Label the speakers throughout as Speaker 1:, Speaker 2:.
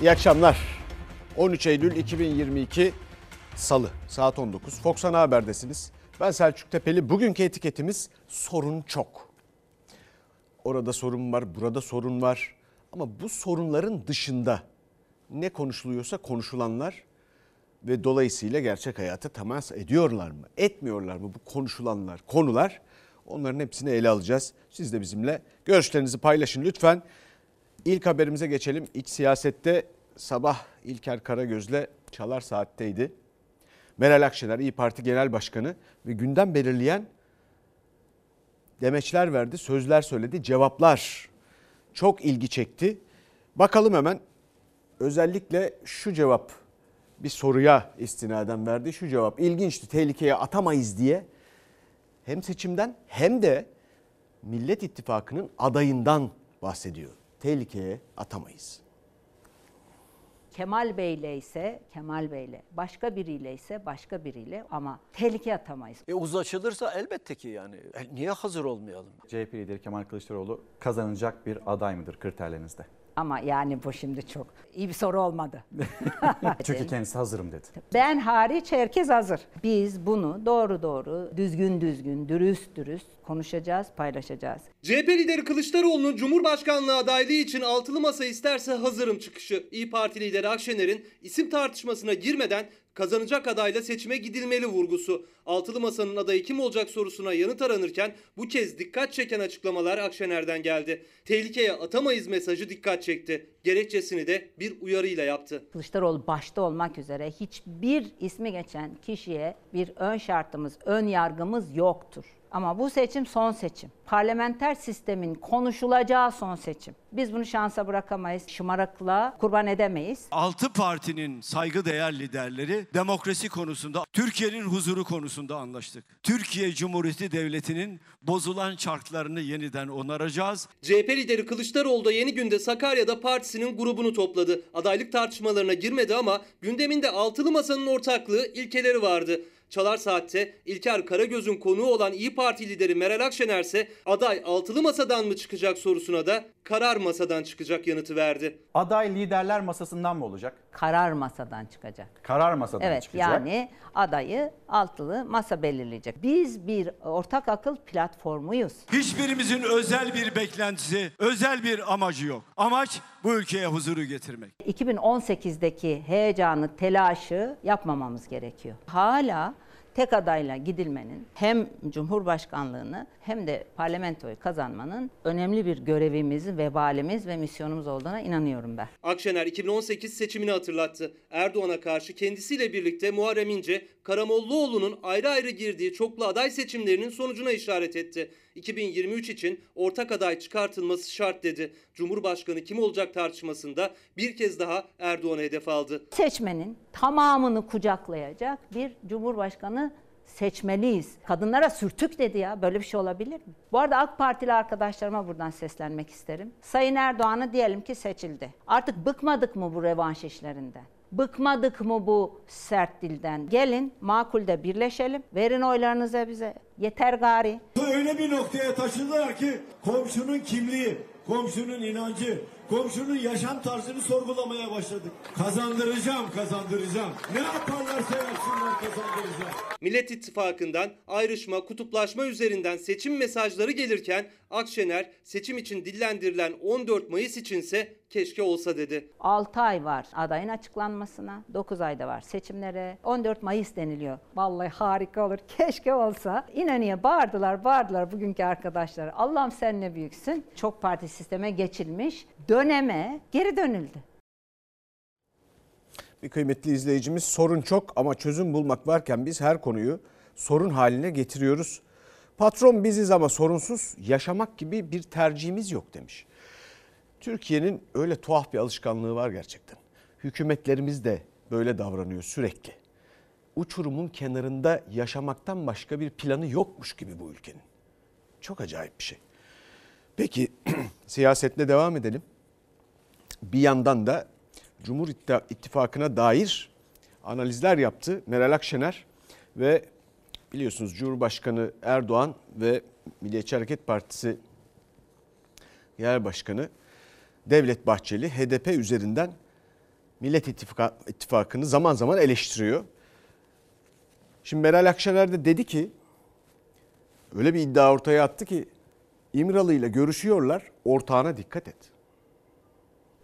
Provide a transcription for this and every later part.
Speaker 1: İyi akşamlar. 13 Eylül 2022 Salı saat 19. Fox Ana Haber'desiniz. Ben Selçuk Tepeli. Bugünkü etiketimiz sorun çok. Orada sorun var, burada sorun var. Ama bu sorunların dışında ne konuşuluyorsa konuşulanlar ve dolayısıyla gerçek hayata temas ediyorlar mı? Etmiyorlar mı bu konuşulanlar, konular? Onların hepsini ele alacağız. Siz de bizimle görüşlerinizi paylaşın lütfen. İlk haberimize geçelim. İlk siyasette sabah İlker Karagöz'le Çalar Saat'teydi. Meral Akşener İyi Parti Genel Başkanı ve gündem belirleyen demeçler verdi, sözler söyledi, cevaplar çok ilgi çekti. Bakalım hemen özellikle şu cevap bir soruya istinaden verdi. Şu cevap ilginçti tehlikeye atamayız diye hem seçimden hem de Millet İttifakı'nın adayından bahsediyor. Tehlikeye atamayız.
Speaker 2: Kemal Bey'le ise Kemal Bey'le, başka biriyle ise başka biriyle ama tehlike atamayız.
Speaker 3: E uzlaşılırsa elbette ki yani. E, niye hazır olmayalım?
Speaker 4: CHP lideri Kemal Kılıçdaroğlu kazanacak bir aday mıdır kriterlerinizde?
Speaker 2: Ama yani bu şimdi çok iyi bir soru olmadı.
Speaker 4: Çünkü kendisi hazırım dedi.
Speaker 2: Ben hariç herkes hazır. Biz bunu doğru doğru, düzgün düzgün, dürüst dürüst konuşacağız, paylaşacağız.
Speaker 5: CHP lideri Kılıçdaroğlu'nun Cumhurbaşkanlığı adaylığı için altılı masa isterse hazırım çıkışı. İyi Parti lideri Akşener'in isim tartışmasına girmeden kazanacak adayla seçime gidilmeli vurgusu. Altılı Masa'nın adayı kim olacak sorusuna yanıt aranırken bu kez dikkat çeken açıklamalar Akşener'den geldi. Tehlikeye atamayız mesajı dikkat çekti. Gerekçesini de bir uyarıyla yaptı.
Speaker 2: Kılıçdaroğlu başta olmak üzere hiçbir ismi geçen kişiye bir ön şartımız, ön yargımız yoktur. Ama bu seçim son seçim. Parlamenter sistemin konuşulacağı son seçim. Biz bunu şansa bırakamayız, şımarıklığa kurban edemeyiz.
Speaker 6: Altı partinin saygıdeğer liderleri demokrasi konusunda, Türkiye'nin huzuru konusunda anlaştık. Türkiye Cumhuriyeti Devleti'nin bozulan çarklarını yeniden onaracağız.
Speaker 5: CHP lideri Kılıçdaroğlu da yeni günde Sakarya'da partisinin grubunu topladı. Adaylık tartışmalarına girmedi ama gündeminde altılı masanın ortaklığı ilkeleri vardı. Çalar Saat'te İlker Karagöz'ün konuğu olan İyi Parti lideri Meral Akşener ise aday altılı masadan mı çıkacak sorusuna da karar masadan çıkacak yanıtı verdi.
Speaker 4: Aday liderler masasından mı olacak?
Speaker 2: Karar masadan çıkacak.
Speaker 4: Karar masadan
Speaker 2: Evet
Speaker 4: çıkacak.
Speaker 2: yani adayı altılı masa belirleyecek. Biz bir ortak akıl platformuyuz.
Speaker 6: Hiçbirimizin özel bir beklentisi, özel bir amacı yok. Amaç bu ülkeye huzuru getirmek.
Speaker 2: 2018'deki heyecanı, telaşı yapmamamız gerekiyor. Hala tek adayla gidilmenin hem Cumhurbaşkanlığını hem de parlamentoyu kazanmanın önemli bir görevimiz, vebalimiz ve misyonumuz olduğuna inanıyorum ben.
Speaker 5: Akşener 2018 seçimini hatırlattı. Erdoğan'a karşı kendisiyle birlikte Muharrem İnce, Karamollaoğlu'nun ayrı ayrı girdiği çoklu aday seçimlerinin sonucuna işaret etti. 2023 için ortak aday çıkartılması şart dedi. Cumhurbaşkanı kim olacak tartışmasında bir kez daha Erdoğan'a hedef aldı.
Speaker 2: Seçmenin tamamını kucaklayacak bir Cumhurbaşkanı seçmeliyiz. Kadınlara sürtük dedi ya. Böyle bir şey olabilir mi? Bu arada AK Partili arkadaşlarıma buradan seslenmek isterim. Sayın Erdoğan'ı diyelim ki seçildi. Artık bıkmadık mı bu revanş işlerinden? Bıkmadık mı bu sert dilden? Gelin makulde birleşelim. Verin oylarınızı bize. Yeter gari.
Speaker 7: Öyle bir noktaya taşıdılar ki komşunun kimliği, komşunun inancı, komşunun yaşam tarzını sorgulamaya başladık. Kazandıracağım, kazandıracağım. Ne yaparlarsa yapsınlar kazandıracağım.
Speaker 5: Millet İttifakı'ndan ayrışma, kutuplaşma üzerinden seçim mesajları gelirken Akşener seçim için dillendirilen 14 Mayıs içinse keşke olsa dedi.
Speaker 2: 6 ay var adayın açıklanmasına, 9 ayda var seçimlere. 14 Mayıs deniliyor. Vallahi harika olur. Keşke olsa. İnönü'ye bağırdılar, bağırdılar bugünkü arkadaşlar. Allah'ım sen ne büyüksün. Çok parti sisteme geçilmiş döneme geri dönüldü.
Speaker 1: Bir kıymetli izleyicimiz sorun çok ama çözüm bulmak varken biz her konuyu sorun haline getiriyoruz. Patron biziz ama sorunsuz yaşamak gibi bir tercihimiz yok demiş. Türkiye'nin öyle tuhaf bir alışkanlığı var gerçekten. Hükümetlerimiz de böyle davranıyor sürekli. Uçurumun kenarında yaşamaktan başka bir planı yokmuş gibi bu ülkenin. Çok acayip bir şey. Peki siyasetle devam edelim. Bir yandan da Cumhur İttifakı'na dair analizler yaptı Meral Akşener ve biliyorsunuz Cumhurbaşkanı Erdoğan ve Milliyetçi Hareket Partisi Genel Başkanı Devlet Bahçeli HDP üzerinden Millet İttifakı'nı zaman zaman eleştiriyor. Şimdi Meral Akşener de dedi ki öyle bir iddia ortaya attı ki İmralı ile görüşüyorlar ortağına dikkat et.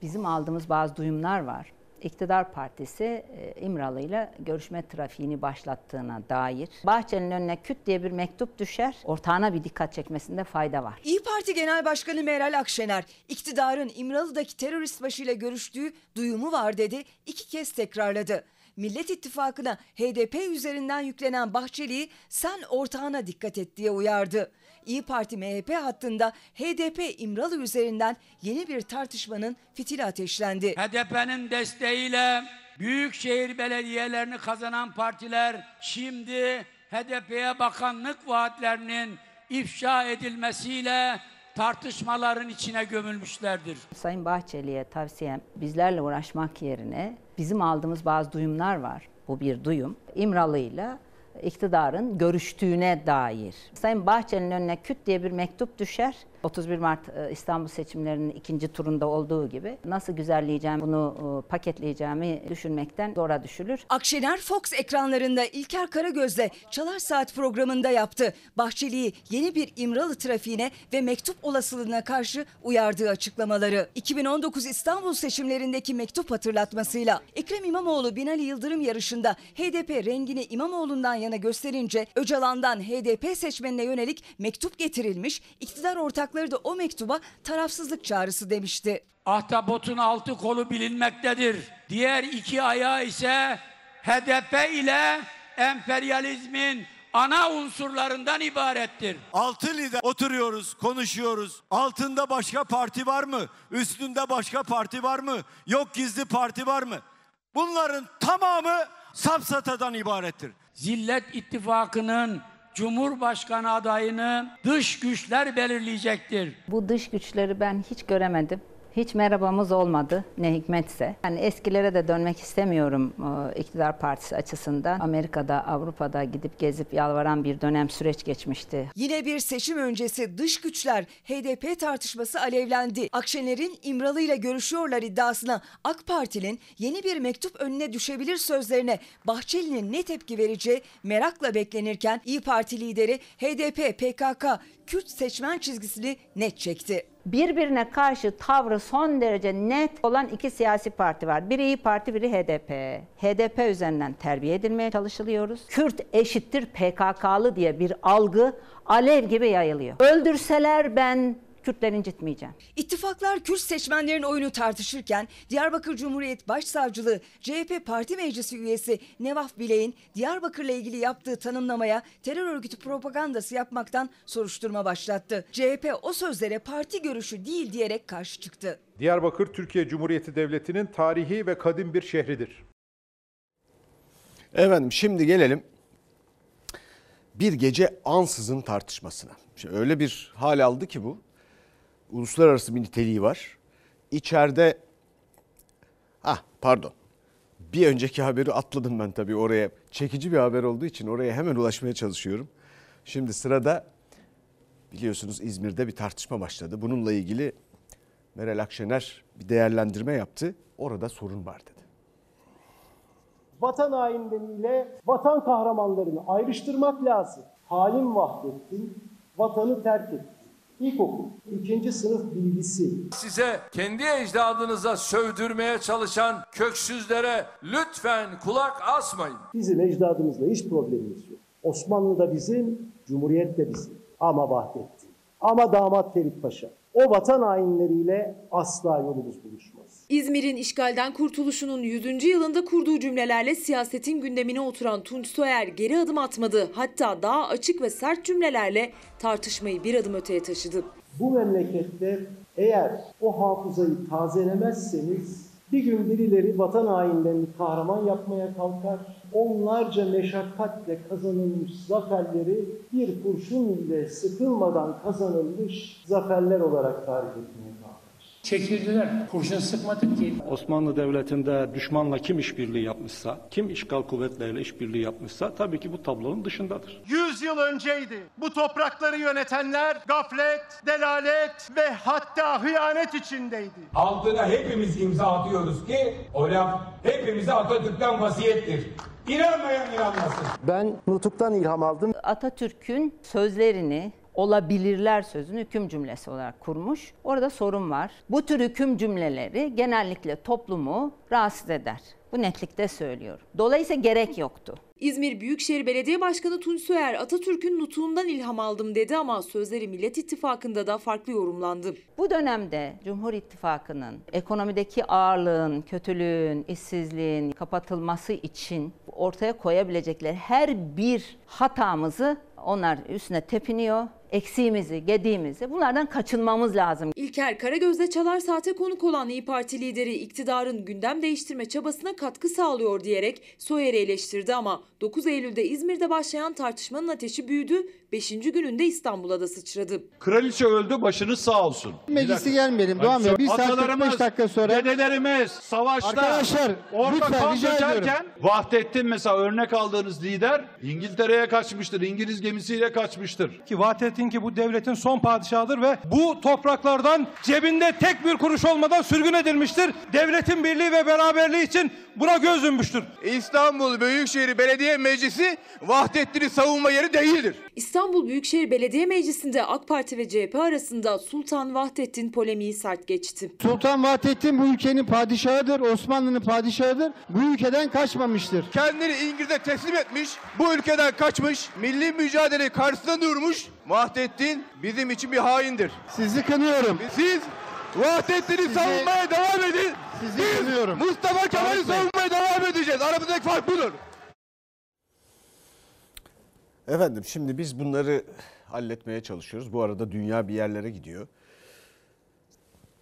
Speaker 2: Bizim aldığımız bazı duyumlar var. İktidar Partisi e, İmralı ile görüşme trafiğini başlattığına dair Bahçeli'nin önüne küt diye bir mektup düşer. Ortağına bir dikkat çekmesinde fayda var.
Speaker 8: İyi Parti Genel Başkanı Meral Akşener, iktidarın İmralı'daki terörist başıyla görüştüğü duyumu var dedi, iki kez tekrarladı. Millet İttifakı'na HDP üzerinden yüklenen Bahçeli'yi sen ortağına dikkat et diye uyardı. İyi Parti MHP hattında HDP İmralı üzerinden yeni bir tartışmanın fitili ateşlendi.
Speaker 9: HDP'nin desteğiyle büyükşehir belediyelerini kazanan partiler şimdi HDP'ye bakanlık vaatlerinin ifşa edilmesiyle tartışmaların içine gömülmüşlerdir.
Speaker 2: Sayın Bahçeli'ye tavsiyem bizlerle uğraşmak yerine bizim aldığımız bazı duyumlar var. Bu bir duyum. İmralı'yla iktidarın görüştüğüne dair. Sayın Bahçeli'nin önüne küt diye bir mektup düşer. 31 Mart e, İstanbul seçimlerinin ikinci turunda olduğu gibi nasıl güzelleyeceğim, bunu e, paketleyeceğimi düşünmekten zora düşülür.
Speaker 8: Akşener Fox ekranlarında İlker Karagöz'le Çalar Saat programında yaptı. Bahçeli'yi yeni bir İmralı trafiğine ve mektup olasılığına karşı uyardığı açıklamaları. 2019 İstanbul seçimlerindeki mektup hatırlatmasıyla Ekrem İmamoğlu Binali Yıldırım yarışında HDP rengini İmamoğlu'ndan yana gösterince Öcalan'dan HDP seçmenine yönelik mektup getirilmiş, iktidar ortakları da o mektuba tarafsızlık çağrısı demişti.
Speaker 9: Ahtapotun altı kolu bilinmektedir. Diğer iki ayağı ise HDP ile emperyalizmin ana unsurlarından ibarettir.
Speaker 6: Altı lider oturuyoruz, konuşuyoruz. Altında başka parti var mı? Üstünde başka parti var mı? Yok gizli parti var mı? Bunların tamamı safsatadan ibarettir.
Speaker 9: Zillet İttifakı'nın Cumhurbaşkanı adayını dış güçler belirleyecektir.
Speaker 2: Bu dış güçleri ben hiç göremedim. Hiç merhabamız olmadı ne hikmetse. Yani eskilere de dönmek istemiyorum e, iktidar partisi açısından. Amerika'da, Avrupa'da gidip gezip yalvaran bir dönem süreç geçmişti.
Speaker 8: Yine bir seçim öncesi dış güçler HDP tartışması alevlendi. Akşener'in İmralı ile görüşüyorlar iddiasına AK Parti'nin yeni bir mektup önüne düşebilir sözlerine Bahçeli'nin ne tepki vereceği merakla beklenirken İyi Parti lideri HDP, PKK, Kürt seçmen çizgisini net çekti.
Speaker 2: Birbirine karşı tavrı son derece net olan iki siyasi parti var. Biri İyi Parti, biri HDP. HDP üzerinden terbiye edilmeye çalışılıyoruz. Kürt eşittir PKK'lı diye bir algı alev gibi yayılıyor. Öldürseler ben Kürtleri incitmeyeceğim.
Speaker 8: İttifaklar Kürt seçmenlerin oyunu tartışırken Diyarbakır Cumhuriyet Başsavcılığı CHP Parti Meclisi üyesi Nevaf Bilek'in Diyarbakır'la ilgili yaptığı tanımlamaya terör örgütü propagandası yapmaktan soruşturma başlattı. CHP o sözlere parti görüşü değil diyerek karşı çıktı.
Speaker 10: Diyarbakır Türkiye Cumhuriyeti Devleti'nin tarihi ve kadim bir şehridir.
Speaker 1: Efendim şimdi gelelim bir gece ansızın tartışmasına. Şimdi öyle bir hal aldı ki bu. Uluslararası bir niteliği var. İçeride ah pardon. Bir önceki haberi atladım ben tabii oraya. Çekici bir haber olduğu için oraya hemen ulaşmaya çalışıyorum. Şimdi sırada biliyorsunuz İzmir'de bir tartışma başladı. Bununla ilgili Meral Akşener bir değerlendirme yaptı. Orada sorun var dedi.
Speaker 11: vatan hainleriyle vatan kahramanlarını ayrıştırmak lazım. Hain Vahdettin vatanı terk etti. İlkokul, ikinci sınıf bilgisi.
Speaker 12: Size kendi ecdadınıza sövdürmeye çalışan köksüzlere lütfen kulak asmayın.
Speaker 11: Bizim ecdadımızla hiç problemimiz yok. Osmanlı da bizim, Cumhuriyet de bizim. Ama Vahdettin, ama damat Ferit Paşa. O vatan hainleriyle asla yolumuz buluşmaz.
Speaker 13: İzmir'in işgalden kurtuluşunun 100. yılında kurduğu cümlelerle siyasetin gündemine oturan Tunç Soyer geri adım atmadı. Hatta daha açık ve sert cümlelerle tartışmayı bir adım öteye taşıdı.
Speaker 11: Bu memlekette eğer o hafızayı tazelemezseniz bir gün birileri vatan hainlerini kahraman yapmaya kalkar. Onlarca meşakkatle kazanılmış zaferleri bir kurşun ile sıkılmadan kazanılmış zaferler olarak tarif kalkar.
Speaker 9: Çekildiler. Kurşun sıkmadık ki.
Speaker 14: Osmanlı Devleti'nde düşmanla kim işbirliği yapmışsa, kim işgal kuvvetleriyle işbirliği yapmışsa tabii ki bu tablonun dışındadır.
Speaker 15: 100 yıl önceydi. Bu toprakları yönetenler gaflet, delalet ve hatta hıyanet içindeydi.
Speaker 16: Altına hepimiz imza atıyoruz ki o laf hepimize Atatürk'ten vasiyettir. İnanmayan inanmasın.
Speaker 11: Ben Nutuk'tan ilham aldım.
Speaker 2: Atatürk'ün sözlerini olabilirler sözünü hüküm cümlesi olarak kurmuş. Orada sorun var. Bu tür hüküm cümleleri genellikle toplumu rahatsız eder. Bu netlikte söylüyorum. Dolayısıyla gerek yoktu.
Speaker 13: İzmir Büyükşehir Belediye Başkanı Tunç Soyer Atatürk'ün nutuğundan ilham aldım dedi ama sözleri Millet İttifakı'nda da farklı yorumlandı.
Speaker 2: Bu dönemde Cumhur İttifakı'nın ekonomideki ağırlığın, kötülüğün, işsizliğin kapatılması için ortaya koyabilecekleri her bir hatamızı onlar üstüne tepiniyor. Eksiğimizi, gediğimizi bunlardan kaçınmamız lazım.
Speaker 13: İlker Karagöz'de Çalar Saat'e konuk olan İyi Parti lideri iktidarın gündem değiştirme çabasına katkı sağlıyor diyerek Soyer'i eleştirdi ama 9 Eylül'de İzmir'de başlayan tartışmanın ateşi büyüdü. 5. gününde İstanbul'a da sıçradı.
Speaker 17: Kraliçe öldü başınız sağ olsun.
Speaker 11: Meclisi gelmeyelim Doğan Bey. Bir saat 45 dakika sonra.
Speaker 17: Dedelerimiz savaşta
Speaker 11: Arkadaşlar,
Speaker 17: orada
Speaker 11: lütfen
Speaker 17: kan
Speaker 11: rica
Speaker 17: dökerken
Speaker 11: ediyorum.
Speaker 17: Vahdettin mesela örnek aldığınız lider İngiltere'ye kaçmıştır. İngiliz gemisiyle kaçmıştır.
Speaker 15: Ki Vahdettin ki bu devletin son padişahıdır ve bu topraklardan cebinde tek bir kuruş olmadan sürgün edilmiştir. Devletin birliği ve beraberliği için buna göz yummuştur.
Speaker 18: İstanbul Büyükşehir Belediye Meclisi Vahdettin'i savunma yeri değildir.
Speaker 13: İstanbul Büyükşehir Belediye Meclisi'nde AK Parti ve CHP arasında Sultan Vahdettin polemiği sert geçti.
Speaker 11: Sultan Vahdettin bu ülkenin padişahıdır, Osmanlı'nın padişahıdır. Bu ülkeden kaçmamıştır.
Speaker 18: Kendini İngiliz'e teslim etmiş, bu ülkeden kaçmış, milli mücadele karşısında durmuş. Vahdettin bizim için bir haindir.
Speaker 11: Sizi kınıyorum.
Speaker 18: Siz Vahdettin'i savunmaya devam edin.
Speaker 11: Sizi
Speaker 18: Biz
Speaker 11: kınıyorum.
Speaker 18: Mustafa Kemal'i savunmaya devam edeceğiz. Aramızdaki fark budur.
Speaker 1: Efendim şimdi biz bunları halletmeye çalışıyoruz. Bu arada dünya bir yerlere gidiyor.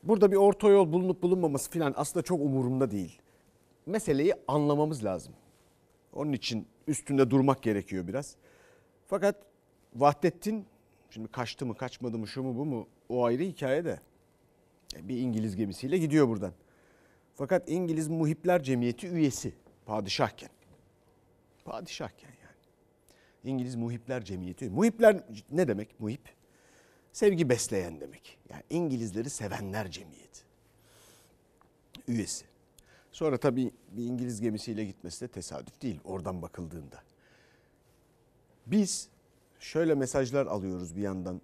Speaker 1: Burada bir orta yol bulunup bulunmaması filan aslında çok umurumda değil. Meseleyi anlamamız lazım. Onun için üstünde durmak gerekiyor biraz. Fakat Vahdettin şimdi kaçtı mı kaçmadı mı şu mu bu mu o ayrı hikaye de. E, Bir İngiliz gemisiyle gidiyor buradan. Fakat İngiliz Muhipler Cemiyeti üyesi padişahken. Padişahken. İngiliz Muhipler Cemiyeti. Muhipler ne demek muhip? Sevgi besleyen demek. Yani İngilizleri sevenler cemiyeti. Üyesi. Sonra tabii bir İngiliz gemisiyle gitmesi de tesadüf değil oradan bakıldığında. Biz şöyle mesajlar alıyoruz bir yandan.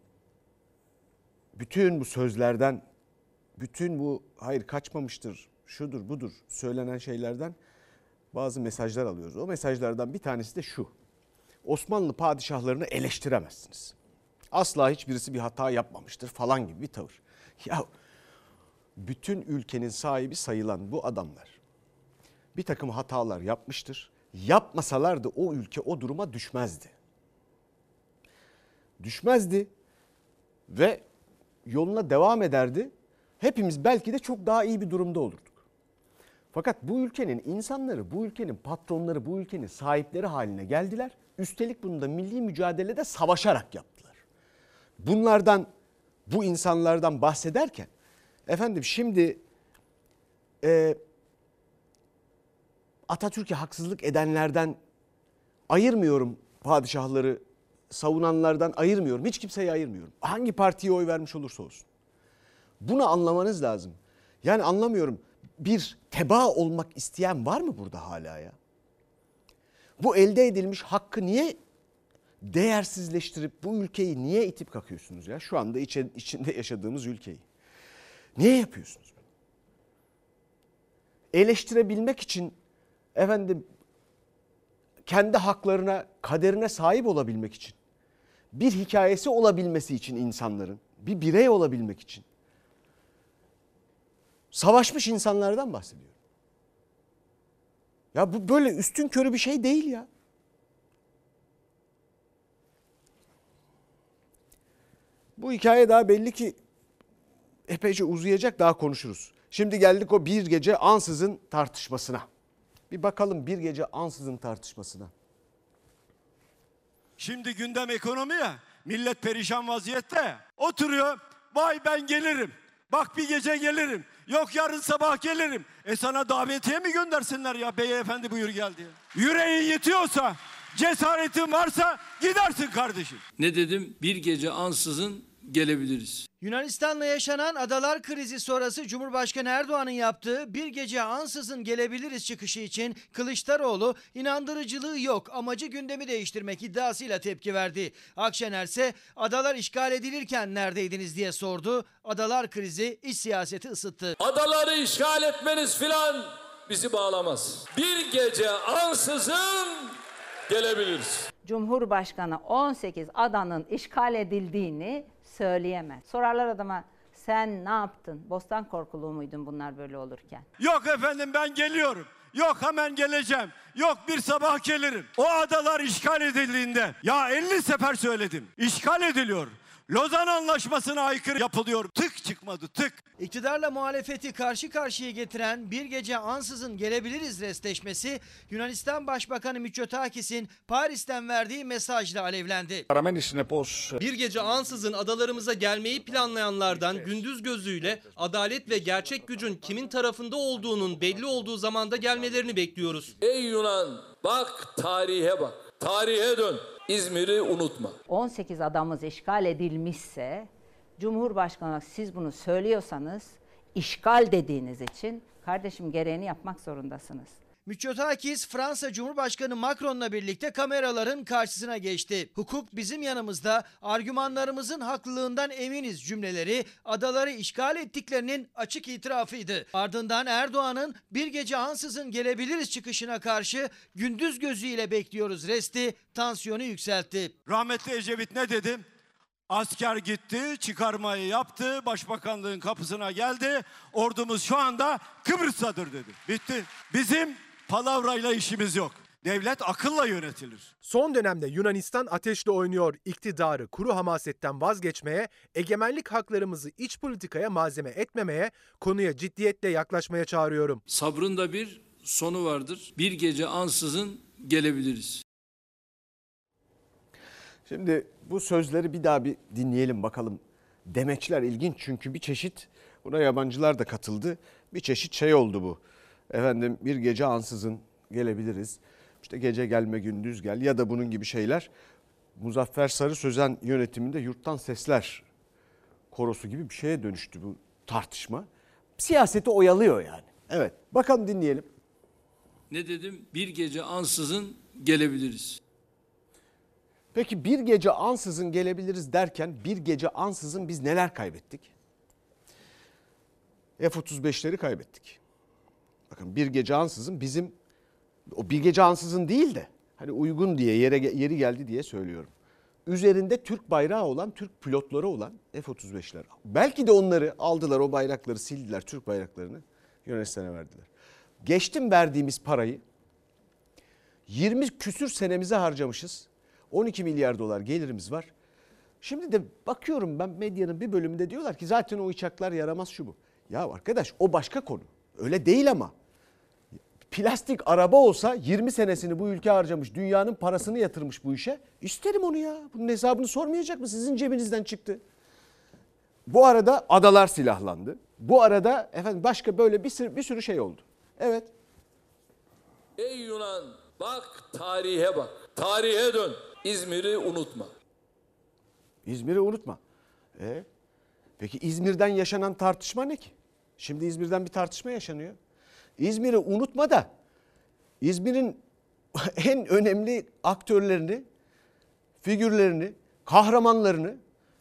Speaker 1: Bütün bu sözlerden, bütün bu hayır kaçmamıştır, şudur budur söylenen şeylerden bazı mesajlar alıyoruz. O mesajlardan bir tanesi de şu. Osmanlı padişahlarını eleştiremezsiniz. Asla hiçbirisi bir hata yapmamıştır falan gibi bir tavır. Ya bütün ülkenin sahibi sayılan bu adamlar bir takım hatalar yapmıştır. Yapmasalardı o ülke o duruma düşmezdi. Düşmezdi ve yoluna devam ederdi. Hepimiz belki de çok daha iyi bir durumda olurduk. Fakat bu ülkenin insanları, bu ülkenin patronları, bu ülkenin sahipleri haline geldiler. Üstelik bunu da milli mücadelede savaşarak yaptılar. Bunlardan, bu insanlardan bahsederken, efendim şimdi e, Atatürk'e haksızlık edenlerden ayırmıyorum padişahları, savunanlardan ayırmıyorum. Hiç kimseyi ayırmıyorum. Hangi partiye oy vermiş olursa olsun. Bunu anlamanız lazım. Yani anlamıyorum. Bir teba olmak isteyen var mı burada hala ya? Bu elde edilmiş hakkı niye değersizleştirip bu ülkeyi niye itip kakıyorsunuz ya? Şu anda içe- içinde yaşadığımız ülkeyi. Niye yapıyorsunuz? Eleştirebilmek için efendim kendi haklarına, kaderine sahip olabilmek için, bir hikayesi olabilmesi için insanların, bir birey olabilmek için savaşmış insanlardan bahsediyorum. Ya bu böyle üstün körü bir şey değil ya. Bu hikaye daha belli ki epeyce uzayacak daha konuşuruz. Şimdi geldik o bir gece ansızın tartışmasına. Bir bakalım bir gece ansızın tartışmasına.
Speaker 6: Şimdi gündem ekonomi ya. Millet perişan vaziyette. Oturuyor. Vay ben gelirim. Bak bir gece gelirim. Yok yarın sabah gelirim. E sana davetiye mi göndersinler ya beyefendi buyur gel diye. Yüreğin yetiyorsa, cesaretin varsa gidersin kardeşim.
Speaker 12: Ne dedim? Bir gece ansızın gelebiliriz.
Speaker 19: Yunanistan'la yaşanan adalar krizi sonrası Cumhurbaşkanı Erdoğan'ın yaptığı bir gece ansızın gelebiliriz çıkışı için Kılıçdaroğlu inandırıcılığı yok amacı gündemi değiştirmek iddiasıyla tepki verdi. Akşener ise adalar işgal edilirken neredeydiniz diye sordu. Adalar krizi iç siyaseti ısıttı.
Speaker 12: Adaları işgal etmeniz filan bizi bağlamaz. Bir gece ansızın gelebiliriz.
Speaker 2: Cumhurbaşkanı 18 adanın işgal edildiğini söyleyemez. Sorarlar adama sen ne yaptın? Bostan korkuluğu muydun bunlar böyle olurken?
Speaker 6: Yok efendim ben geliyorum. Yok hemen geleceğim. Yok bir sabah gelirim. O adalar işgal edildiğinde ya 50 sefer söyledim. İşgal ediliyor. Lozan Anlaşması'na aykırı yapılıyor. Tık çıkmadı tık.
Speaker 19: İktidarla muhalefeti karşı karşıya getiren bir gece ansızın gelebiliriz restleşmesi Yunanistan Başbakanı Mitsotakis'in Paris'ten verdiği mesajla alevlendi.
Speaker 5: Bir gece ansızın adalarımıza gelmeyi planlayanlardan gündüz gözüyle adalet ve gerçek gücün kimin tarafında olduğunun belli olduğu zamanda gelmelerini bekliyoruz.
Speaker 12: Ey Yunan bak tarihe bak. Tarihe dön. İzmir'i unutma.
Speaker 2: 18 adamız işgal edilmişse Cumhurbaşkanı siz bunu söylüyorsanız işgal dediğiniz için kardeşim gereğini yapmak zorundasınız.
Speaker 19: Mitsotakis Fransa Cumhurbaşkanı Macron'la birlikte kameraların karşısına geçti. Hukuk bizim yanımızda, argümanlarımızın haklılığından eminiz cümleleri adaları işgal ettiklerinin açık itirafıydı. Ardından Erdoğan'ın bir gece ansızın gelebiliriz çıkışına karşı gündüz gözüyle bekliyoruz resti tansiyonu yükseltti.
Speaker 6: Rahmetli Ecevit ne dedim? Asker gitti, çıkarmayı yaptı, başbakanlığın kapısına geldi. Ordumuz şu anda Kıbrıs'tadır dedi. Bitti. Bizim palavrayla işimiz yok. Devlet akılla yönetilir.
Speaker 20: Son dönemde Yunanistan ateşle oynuyor. İktidarı kuru hamasetten vazgeçmeye, egemenlik haklarımızı iç politikaya malzeme etmemeye, konuya ciddiyetle yaklaşmaya çağırıyorum.
Speaker 12: Sabrın da bir sonu vardır. Bir gece ansızın gelebiliriz.
Speaker 1: Şimdi bu sözleri bir daha bir dinleyelim bakalım. Demeçler ilginç çünkü bir çeşit buna yabancılar da katıldı. Bir çeşit şey oldu bu. Efendim bir gece ansızın gelebiliriz. İşte gece gelme gündüz gel ya da bunun gibi şeyler. Muzaffer Sarı Sözen yönetiminde yurttan sesler korosu gibi bir şeye dönüştü bu tartışma. Siyaseti oyalıyor yani. Evet bakalım dinleyelim.
Speaker 12: Ne dedim? Bir gece ansızın gelebiliriz.
Speaker 1: Peki bir gece ansızın gelebiliriz derken bir gece ansızın biz neler kaybettik? F-35'leri kaybettik. Bakın bir gece ansızın bizim o bir gece ansızın değil de hani uygun diye yere yeri geldi diye söylüyorum. Üzerinde Türk bayrağı olan, Türk pilotları olan F-35'ler. Belki de onları aldılar o bayrakları sildiler Türk bayraklarını Yunanistan'a verdiler. Geçtim verdiğimiz parayı 20 küsür senemize harcamışız. 12 milyar dolar gelirimiz var. Şimdi de bakıyorum ben medyanın bir bölümünde diyorlar ki zaten o uçaklar yaramaz şu bu. Ya arkadaş o başka konu. Öyle değil ama. Plastik araba olsa 20 senesini bu ülke harcamış, dünyanın parasını yatırmış bu işe. İsterim onu ya. Bunun hesabını sormayacak mı? Sizin cebinizden çıktı. Bu arada adalar silahlandı. Bu arada efendim başka böyle bir sürü, bir sürü şey oldu. Evet.
Speaker 12: Ey Yunan bak tarihe bak. Tarihe dön. İzmir'i unutma.
Speaker 1: İzmir'i unutma. E? Peki İzmir'den yaşanan tartışma ne ki? Şimdi İzmir'den bir tartışma yaşanıyor. İzmir'i unutma da İzmir'in en önemli aktörlerini, figürlerini, kahramanlarını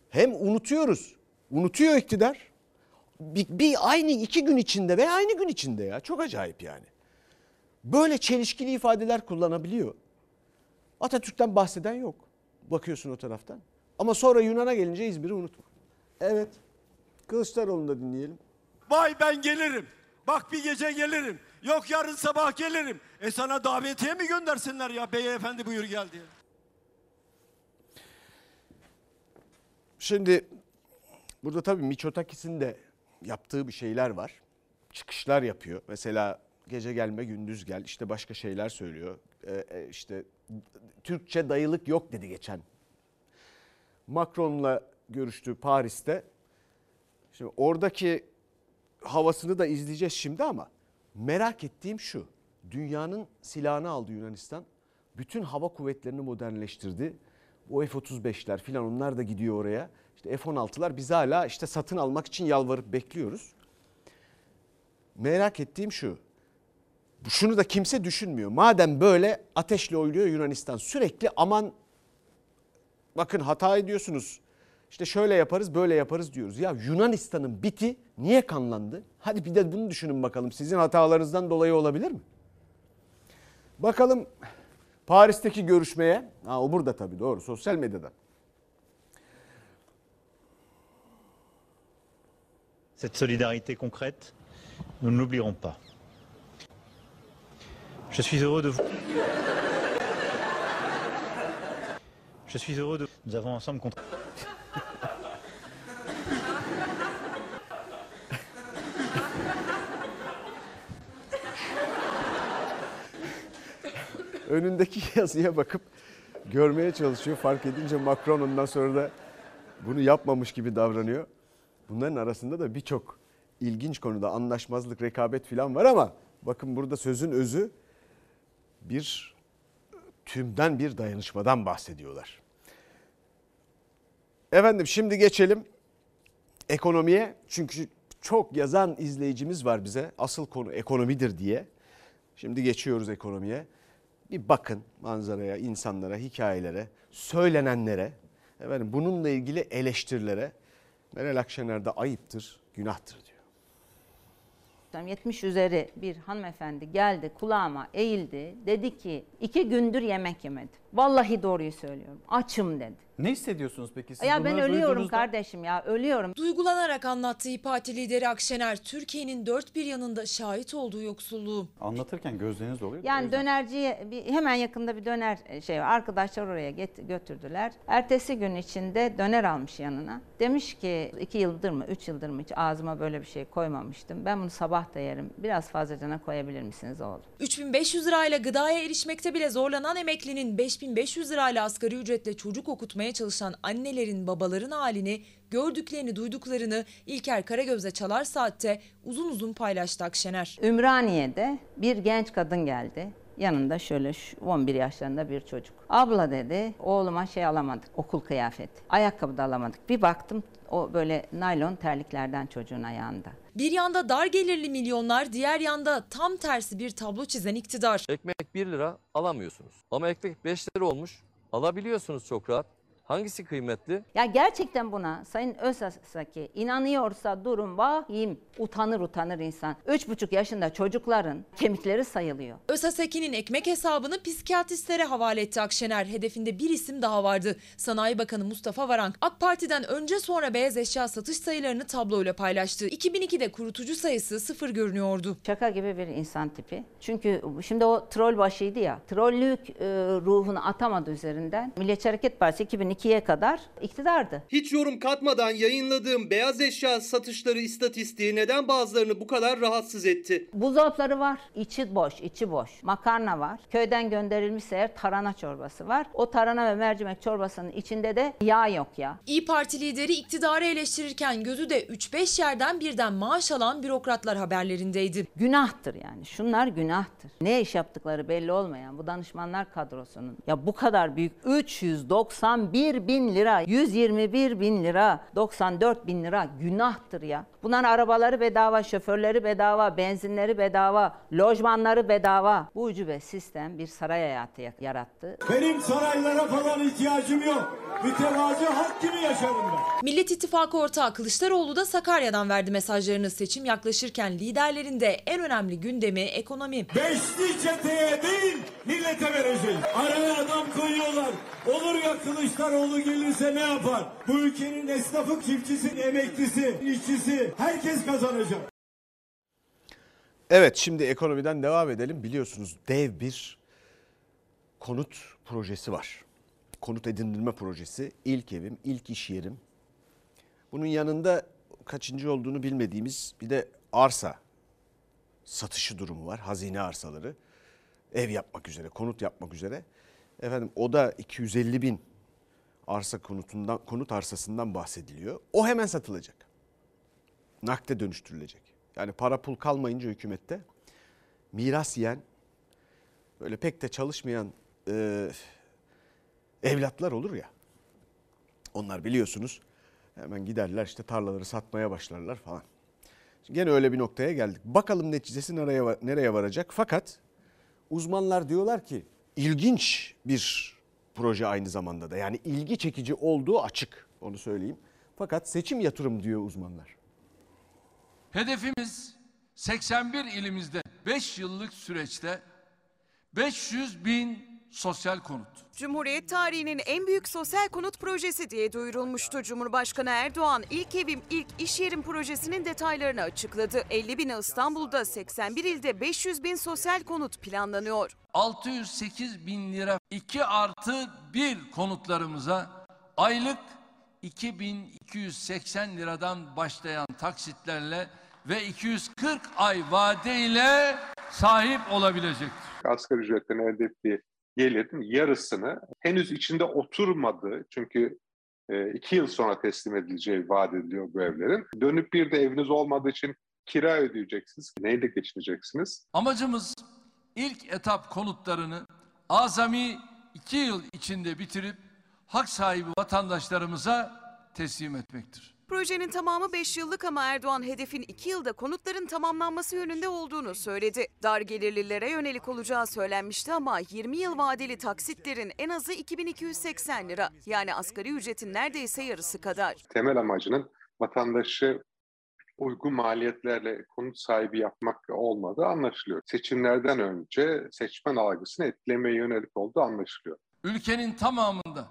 Speaker 1: hem unutuyoruz. Unutuyor iktidar. Bir, bir aynı iki gün içinde ve aynı gün içinde ya. Çok acayip yani. Böyle çelişkili ifadeler kullanabiliyor. Atatürk'ten bahseden yok. Bakıyorsun o taraftan. Ama sonra Yunan'a gelince İzmir'i unutma. Evet. Kılıçdaroğlu'nu da dinleyelim.
Speaker 6: Vay ben gelirim. Bak bir gece gelirim. Yok yarın sabah gelirim. E sana davetiye mi göndersinler ya beyefendi buyur gel diye.
Speaker 1: Şimdi burada tabii Miçotakis'in de yaptığı bir şeyler var. Çıkışlar yapıyor. Mesela gece gelme gündüz gel işte başka şeyler söylüyor. Ee, işte Türkçe dayılık yok dedi geçen. Macron'la görüştü Paris'te. Şimdi oradaki havasını da izleyeceğiz şimdi ama merak ettiğim şu. Dünyanın silahını aldı Yunanistan. Bütün hava kuvvetlerini modernleştirdi. O F-35'ler filan onlar da gidiyor oraya. İşte F-16'lar biz hala işte satın almak için yalvarıp bekliyoruz. Merak ettiğim şu. Şunu da kimse düşünmüyor. Madem böyle ateşle oynuyor Yunanistan sürekli aman bakın hata ediyorsunuz. İşte şöyle yaparız böyle yaparız diyoruz. Ya Yunanistan'ın biti niye kanlandı? Hadi bir de bunu düşünün bakalım. Sizin hatalarınızdan dolayı olabilir mi? Bakalım Paris'teki görüşmeye. Ha, o burada tabii doğru sosyal medyada.
Speaker 21: Cette solidarité concrète, nous ne l'oublierons pas. Je suis heureux de vous. Je suis heureux de. Nous avons ensemble contre.
Speaker 1: Önündeki yazıya bakıp görmeye çalışıyor. Fark edince Macron ondan sonra da bunu yapmamış gibi davranıyor. Bunların arasında da birçok ilginç konuda anlaşmazlık, rekabet falan var ama bakın burada sözün özü bir tümden bir dayanışmadan bahsediyorlar. Efendim şimdi geçelim ekonomiye. Çünkü çok yazan izleyicimiz var bize. Asıl konu ekonomidir diye. Şimdi geçiyoruz ekonomiye. Bir bakın manzaraya, insanlara, hikayelere, söylenenlere, efendim bununla ilgili eleştirilere. Meral Akşener de ayıptır, günahtır diyor.
Speaker 2: 70 üzeri bir hanımefendi geldi kulağıma eğildi. Dedi ki iki gündür yemek yemedim. Vallahi doğruyu söylüyorum. Açım dedi.
Speaker 4: Ne hissediyorsunuz peki siz
Speaker 2: ya ben
Speaker 4: bunları
Speaker 2: ölüyorum
Speaker 4: duyduğunuzda?
Speaker 2: kardeşim ya ölüyorum.
Speaker 13: Duygulanarak anlattığı İYİ Parti lideri Akşener, Türkiye'nin dört bir yanında şahit olduğu yoksulluğu.
Speaker 4: Anlatırken gözleriniz doluyor. da o
Speaker 2: Yani
Speaker 4: yüzden.
Speaker 2: dönerciye bir, hemen yakında bir döner şey var. Arkadaşlar oraya get, götürdüler. Ertesi gün içinde döner almış yanına. Demiş ki iki yıldır mı üç yıldır mı hiç ağzıma böyle bir şey koymamıştım. Ben bunu sabah da yerim. Biraz fazlacana koyabilir misiniz oğlum?
Speaker 13: 3500 lirayla gıdaya erişmekte bile zorlanan emeklinin 5500 lirayla asgari ücretle çocuk okutmaya çalışan annelerin, babaların halini, gördüklerini, duyduklarını İlker Karagöz'le Çalar Saat'te uzun uzun paylaştı Akşener.
Speaker 2: Ümraniye'de bir genç kadın geldi. Yanında şöyle şu 11 yaşlarında bir çocuk. Abla dedi oğluma şey alamadık okul kıyafeti. Ayakkabı da alamadık. Bir baktım o böyle naylon terliklerden çocuğun ayağında.
Speaker 13: Bir yanda dar gelirli milyonlar, diğer yanda tam tersi bir tablo çizen iktidar.
Speaker 22: Ekmek 1 lira alamıyorsunuz. Ama ekmek 5 lira olmuş. Alabiliyorsunuz çok rahat. Hangisi kıymetli?
Speaker 2: Ya gerçekten buna Sayın Özsaki inanıyorsa durum vahim. Utanır utanır insan. 3,5 yaşında çocukların kemikleri sayılıyor.
Speaker 13: ÖSASEK'inin ekmek hesabını psikiyatristlere havale etti Akşener. Hedefinde bir isim daha vardı. Sanayi Bakanı Mustafa Varank AK Parti'den önce sonra beyaz eşya satış sayılarını tabloyla paylaştı. 2002'de kurutucu sayısı sıfır görünüyordu.
Speaker 2: Şaka gibi bir insan tipi. Çünkü şimdi o troll başıydı ya. Trollük e, ruhunu atamadı üzerinden. Milliyetçi Hareket Partisi 2002'ye kadar iktidardı.
Speaker 5: Hiç yorum katmadan yayınladığım beyaz eşya satışları istatistiği neden bazılarını bu kadar rahatsız etti?
Speaker 2: Buzdolapları var. içi boş, içi boş. Makarna var. Köyden gönderilmişse eğer tarhana çorbası var. O tarhana ve mercimek çorbasının içinde de yağ yok ya.
Speaker 13: İyi Parti lideri iktidarı eleştirirken gözü de 3-5 yerden birden maaş alan bürokratlar haberlerindeydi.
Speaker 2: Günahtır yani. Şunlar günahtır. Ne iş yaptıkları belli olmayan bu danışmanlar kadrosunun ya bu kadar büyük 391 bin lira, 121 bin lira, 94 bin lira günahtır ya. Bunların arabaları bedava, şoförleri bedava, benzinleri bedava, lojmanları bedava. Bu ucube sistem bir saray hayatı yarattı.
Speaker 7: Benim saraylara falan ihtiyacım yok. Mütevazi halk gibi yaşarım ben.
Speaker 13: Millet İttifakı ortağı Kılıçdaroğlu da Sakarya'dan verdi mesajlarını. Seçim yaklaşırken liderlerin de en önemli gündemi ekonomi.
Speaker 7: Beşli çeteye değil millete vereceğiz. Araya adam koyuyorlar. Olur ya Kılıçdaroğlu gelirse ne yapar? Bu ülkenin esnafı, çiftçisi, emeklisi, işçisi herkes kazanacak.
Speaker 1: Evet şimdi ekonomiden devam edelim. Biliyorsunuz dev bir konut projesi var. Konut edindirme projesi. İlk evim, ilk iş yerim. Bunun yanında kaçıncı olduğunu bilmediğimiz bir de arsa satışı durumu var. Hazine arsaları. Ev yapmak üzere, konut yapmak üzere. Efendim o da 250 bin arsa konutundan, konut arsasından bahsediliyor. O hemen satılacak. nakde dönüştürülecek. Yani para pul kalmayınca hükümette miras yiyen, böyle pek de çalışmayan e, evlatlar olur ya. Onlar biliyorsunuz hemen giderler işte tarlaları satmaya başlarlar falan. Şimdi gene öyle bir noktaya geldik. Bakalım neticesi nereye, nereye varacak. Fakat uzmanlar diyorlar ki ilginç bir proje aynı zamanda da. Yani ilgi çekici olduğu açık onu söyleyeyim. Fakat seçim yatırım diyor uzmanlar.
Speaker 23: Hedefimiz 81 ilimizde 5 yıllık süreçte 500 bin sosyal konut.
Speaker 24: Cumhuriyet tarihinin en büyük sosyal konut projesi diye duyurulmuştu. Cumhurbaşkanı Erdoğan ilk evim ilk iş yerim projesinin detaylarını açıkladı. 50 bini İstanbul'da 81 ilde 500 bin sosyal konut planlanıyor.
Speaker 23: 608 bin lira 2 artı 1 konutlarımıza aylık 2280 liradan başlayan taksitlerle ve 240 ay vadeyle sahip olabilecektir.
Speaker 25: asgari ücretten elde ettiği gelirin yarısını henüz içinde oturmadığı çünkü e, iki yıl sonra teslim edileceği vaat ediliyor bu evlerin. Dönüp bir de eviniz olmadığı için kira ödeyeceksiniz. Neyle geçineceksiniz?
Speaker 23: Amacımız ilk etap konutlarını azami 2 yıl içinde bitirip hak sahibi vatandaşlarımıza teslim etmektir.
Speaker 24: Projenin tamamı 5 yıllık ama Erdoğan hedefin 2 yılda konutların tamamlanması yönünde olduğunu söyledi. Dar gelirlilere yönelik olacağı söylenmişti ama 20 yıl vadeli taksitlerin en azı 2280 lira. Yani asgari ücretin neredeyse yarısı kadar.
Speaker 25: Temel amacının vatandaşı uygun maliyetlerle konut sahibi yapmak olmadığı anlaşılıyor. Seçimlerden önce seçmen algısını etkilemeye yönelik olduğu anlaşılıyor.
Speaker 23: Ülkenin tamamında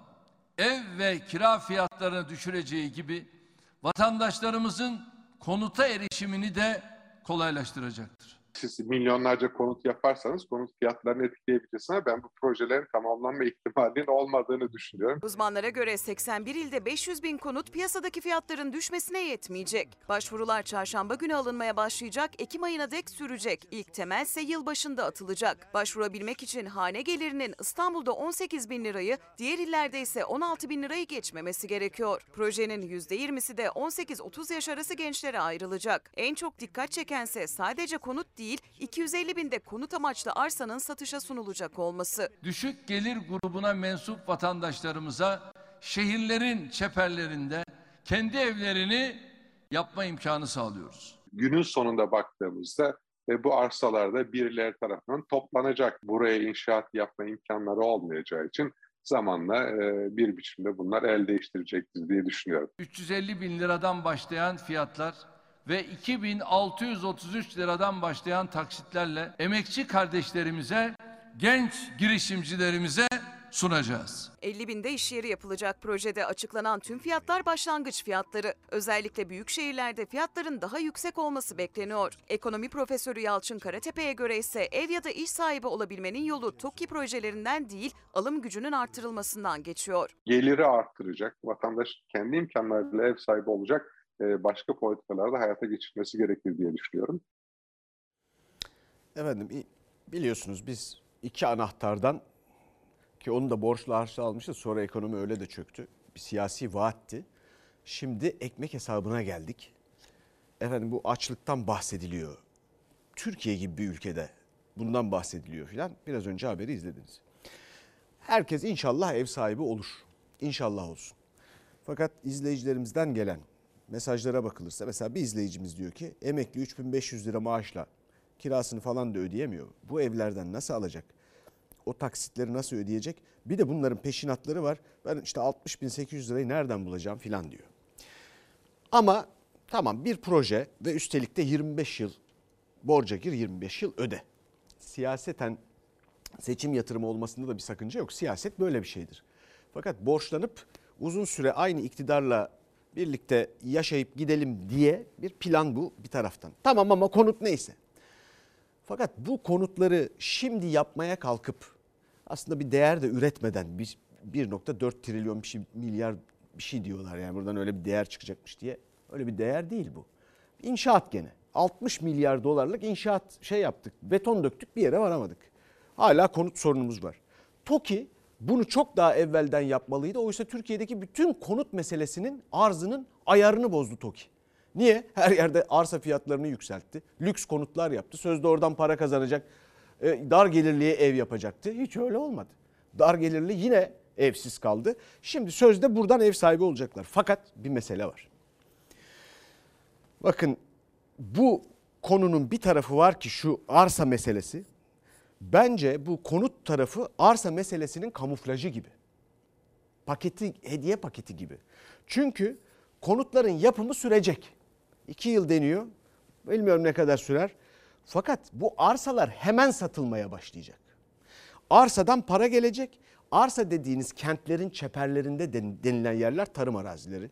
Speaker 23: ev ve kira fiyatlarını düşüreceği gibi vatandaşlarımızın konuta erişimini de kolaylaştıracaktır.
Speaker 25: Siz milyonlarca konut yaparsanız konut fiyatlarını etkileyebilirsiniz ben bu projelerin tamamlanma ihtimalinin olmadığını düşünüyorum.
Speaker 24: Uzmanlara göre 81 ilde 500 bin konut piyasadaki fiyatların düşmesine yetmeyecek. Başvurular çarşamba günü alınmaya başlayacak, Ekim ayına dek sürecek. İlk temel ise yıl başında atılacak. Başvurabilmek için hane gelirinin İstanbul'da 18 bin lirayı, diğer illerde ise 16 bin lirayı geçmemesi gerekiyor. Projenin %20'si de 18-30 yaş arası gençlere ayrılacak. En çok dikkat çekense sadece konut değil, 250 binde konut amaçlı arsanın satışa sunulacak olması.
Speaker 23: Düşük gelir grubuna mensup vatandaşlarımıza şehirlerin çeperlerinde kendi evlerini yapma imkanı sağlıyoruz.
Speaker 25: Günün sonunda baktığımızda ve bu arsalarda birileri tarafından toplanacak. Buraya inşaat yapma imkanları olmayacağı için zamanla e, bir biçimde bunlar el değiştirecektir diye düşünüyorum.
Speaker 23: 350 bin liradan başlayan fiyatlar ve 2633 liradan başlayan taksitlerle emekçi kardeşlerimize, genç girişimcilerimize sunacağız.
Speaker 24: 50 binde iş yeri yapılacak projede açıklanan tüm fiyatlar başlangıç fiyatları. Özellikle büyük şehirlerde fiyatların daha yüksek olması bekleniyor. Ekonomi profesörü Yalçın Karatepe'ye göre ise ev ya da iş sahibi olabilmenin yolu TOKİ projelerinden değil alım gücünün artırılmasından geçiyor.
Speaker 25: Geliri arttıracak, vatandaş kendi imkanlarıyla ev sahibi olacak e, başka politikalarda hayata geçirmesi gerekir diye düşünüyorum.
Speaker 1: Efendim biliyorsunuz biz iki anahtardan ki onu da borçlu harçlı almıştı sonra ekonomi öyle de çöktü. Bir siyasi vaatti. Şimdi ekmek hesabına geldik. Efendim bu açlıktan bahsediliyor. Türkiye gibi bir ülkede bundan bahsediliyor filan. Biraz önce haberi izlediniz. Herkes inşallah ev sahibi olur. İnşallah olsun. Fakat izleyicilerimizden gelen mesajlara bakılırsa mesela bir izleyicimiz diyor ki emekli 3500 lira maaşla kirasını falan da ödeyemiyor. Bu evlerden nasıl alacak? O taksitleri nasıl ödeyecek? Bir de bunların peşinatları var. Ben işte 60 bin 800 lirayı nereden bulacağım filan diyor. Ama tamam bir proje ve üstelik de 25 yıl borca gir 25 yıl öde. Siyaseten seçim yatırımı olmasında da bir sakınca yok. Siyaset böyle bir şeydir. Fakat borçlanıp uzun süre aynı iktidarla birlikte yaşayıp gidelim diye bir plan bu bir taraftan. Tamam ama konut neyse. Fakat bu konutları şimdi yapmaya kalkıp aslında bir değer de üretmeden 1.4 trilyon bir şey, milyar bir şey diyorlar yani buradan öyle bir değer çıkacakmış diye. Öyle bir değer değil bu. İnşaat gene. 60 milyar dolarlık inşaat şey yaptık. Beton döktük bir yere varamadık. Hala konut sorunumuz var. TOKİ bunu çok daha evvelden yapmalıydı. Oysa Türkiye'deki bütün konut meselesinin arzının ayarını bozdu TOKİ. Niye? Her yerde arsa fiyatlarını yükseltti. Lüks konutlar yaptı. Sözde oradan para kazanacak. E, dar gelirliye ev yapacaktı. Hiç öyle olmadı. Dar gelirli yine evsiz kaldı. Şimdi sözde buradan ev sahibi olacaklar. Fakat bir mesele var. Bakın bu konunun bir tarafı var ki şu arsa meselesi. Bence bu konut tarafı arsa meselesinin kamuflajı gibi. Paketi, hediye paketi gibi. Çünkü konutların yapımı sürecek. İki yıl deniyor. Bilmiyorum ne kadar sürer. Fakat bu arsalar hemen satılmaya başlayacak. Arsadan para gelecek. Arsa dediğiniz kentlerin çeperlerinde denilen yerler tarım arazileri.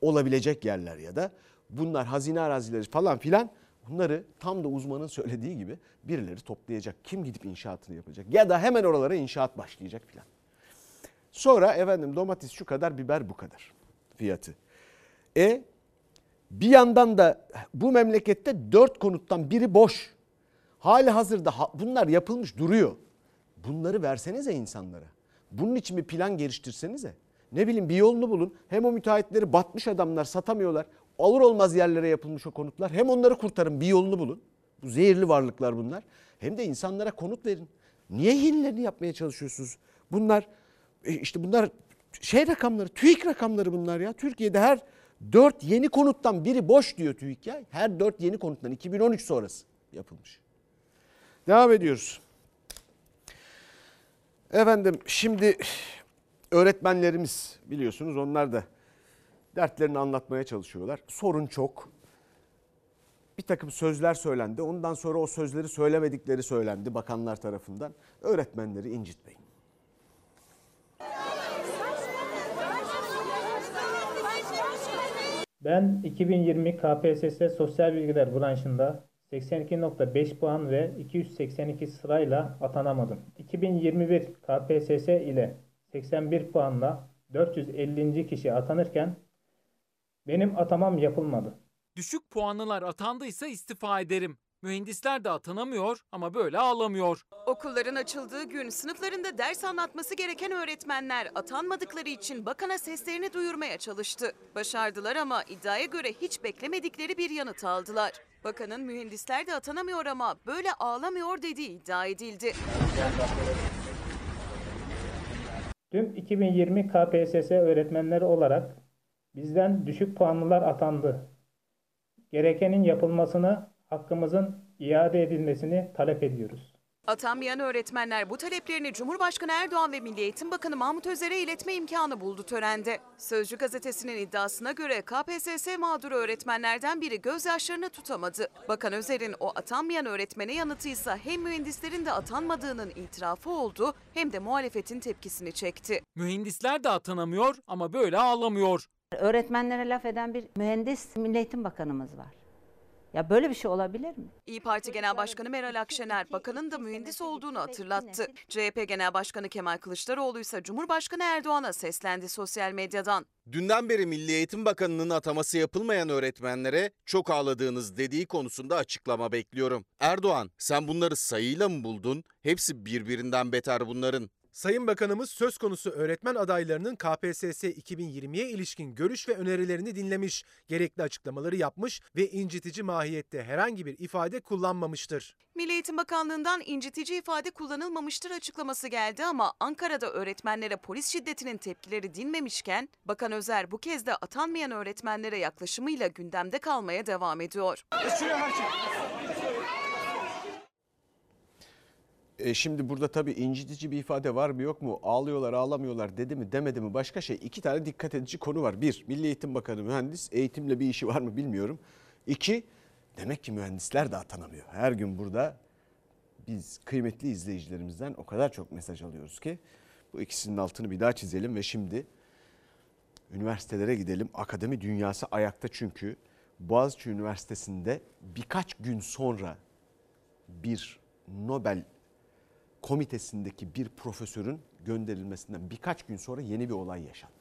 Speaker 1: Olabilecek yerler ya da bunlar hazine arazileri falan filan. Bunları tam da uzmanın söylediği gibi birileri toplayacak. Kim gidip inşaatını yapacak? Ya da hemen oralara inşaat başlayacak filan. Sonra efendim domates şu kadar, biber bu kadar fiyatı. E bir yandan da bu memlekette dört konuttan biri boş. Hali hazırda bunlar yapılmış duruyor. Bunları versenize insanlara. Bunun için bir plan geliştirsenize. Ne bileyim bir yolunu bulun. Hem o müteahhitleri batmış adamlar satamıyorlar. Alır olmaz yerlere yapılmış o konutlar. Hem onları kurtarın bir yolunu bulun. Bu zehirli varlıklar bunlar. Hem de insanlara konut verin. Niye hilelerini yapmaya çalışıyorsunuz? Bunlar e, işte bunlar şey rakamları, TÜİK rakamları bunlar ya. Türkiye'de her dört yeni konuttan biri boş diyor TÜİK ya. Her dört yeni konuttan 2013 sonrası yapılmış. Devam ediyoruz. Efendim şimdi öğretmenlerimiz biliyorsunuz onlar da dertlerini anlatmaya çalışıyorlar. Sorun çok. Bir takım sözler söylendi. Ondan sonra o sözleri söylemedikleri söylendi bakanlar tarafından. Öğretmenleri incitmeyin.
Speaker 26: Ben 2020 KPSS Sosyal Bilgiler branşında 82.5 puan ve 282 sırayla atanamadım. 2021 KPSS ile 81 puanla 450. kişi atanırken benim atamam yapılmadı.
Speaker 27: Düşük puanlılar atandıysa istifa ederim. Mühendisler de atanamıyor ama böyle ağlamıyor.
Speaker 24: Okulların açıldığı gün sınıflarında ders anlatması gereken öğretmenler atanmadıkları için bakana seslerini duyurmaya çalıştı. Başardılar ama iddiaya göre hiç beklemedikleri bir yanıt aldılar. Bakanın mühendisler de atanamıyor ama böyle ağlamıyor dediği iddia edildi.
Speaker 26: Tüm 2020 KPSS öğretmenleri olarak bizden düşük puanlılar atandı. Gerekenin yapılmasını, hakkımızın iade edilmesini talep ediyoruz.
Speaker 24: Atanmayan öğretmenler bu taleplerini Cumhurbaşkanı Erdoğan ve Milli Eğitim Bakanı Mahmut Özer'e iletme imkanı buldu törende. Sözcü gazetesinin iddiasına göre KPSS mağduru öğretmenlerden biri gözyaşlarını tutamadı. Bakan Özer'in o atanmayan öğretmene yanıtıysa hem mühendislerin de atanmadığının itirafı oldu hem de muhalefetin tepkisini çekti.
Speaker 27: Mühendisler de atanamıyor ama böyle ağlamıyor.
Speaker 2: Öğretmenlere laf eden bir mühendis Milli Eğitim Bakanımız var. Ya böyle bir şey olabilir mi?
Speaker 24: İyi Parti Genel Başkanı Meral Akşener bakanın da mühendis olduğunu hatırlattı. CHP Genel Başkanı Kemal Kılıçdaroğlu ise Cumhurbaşkanı Erdoğan'a seslendi sosyal medyadan.
Speaker 28: Dünden beri Milli Eğitim Bakanı'nın ataması yapılmayan öğretmenlere çok ağladığınız dediği konusunda açıklama bekliyorum. Erdoğan sen bunları sayıyla mı buldun? Hepsi birbirinden beter bunların.
Speaker 20: Sayın Bakanımız söz konusu öğretmen adaylarının KPSS 2020'ye ilişkin görüş ve önerilerini dinlemiş, gerekli açıklamaları yapmış ve incitici mahiyette herhangi bir ifade kullanmamıştır.
Speaker 24: Milli Eğitim Bakanlığı'ndan incitici ifade kullanılmamıştır açıklaması geldi ama Ankara'da öğretmenlere polis şiddetinin tepkileri dinmemişken Bakan Özer bu kez de atanmayan öğretmenlere yaklaşımıyla gündemde kalmaya devam ediyor.
Speaker 1: E şimdi burada tabii incitici bir ifade var mı yok mu? Ağlıyorlar ağlamıyorlar dedi mi demedi mi başka şey. İki tane dikkat edici konu var. Bir, Milli Eğitim Bakanı mühendis. Eğitimle bir işi var mı bilmiyorum. İki, demek ki mühendisler de atanamıyor. Her gün burada biz kıymetli izleyicilerimizden o kadar çok mesaj alıyoruz ki bu ikisinin altını bir daha çizelim ve şimdi üniversitelere gidelim. Akademi dünyası ayakta çünkü Boğaziçi Üniversitesi'nde birkaç gün sonra bir Nobel komitesindeki bir profesörün gönderilmesinden birkaç gün sonra yeni bir olay yaşandı.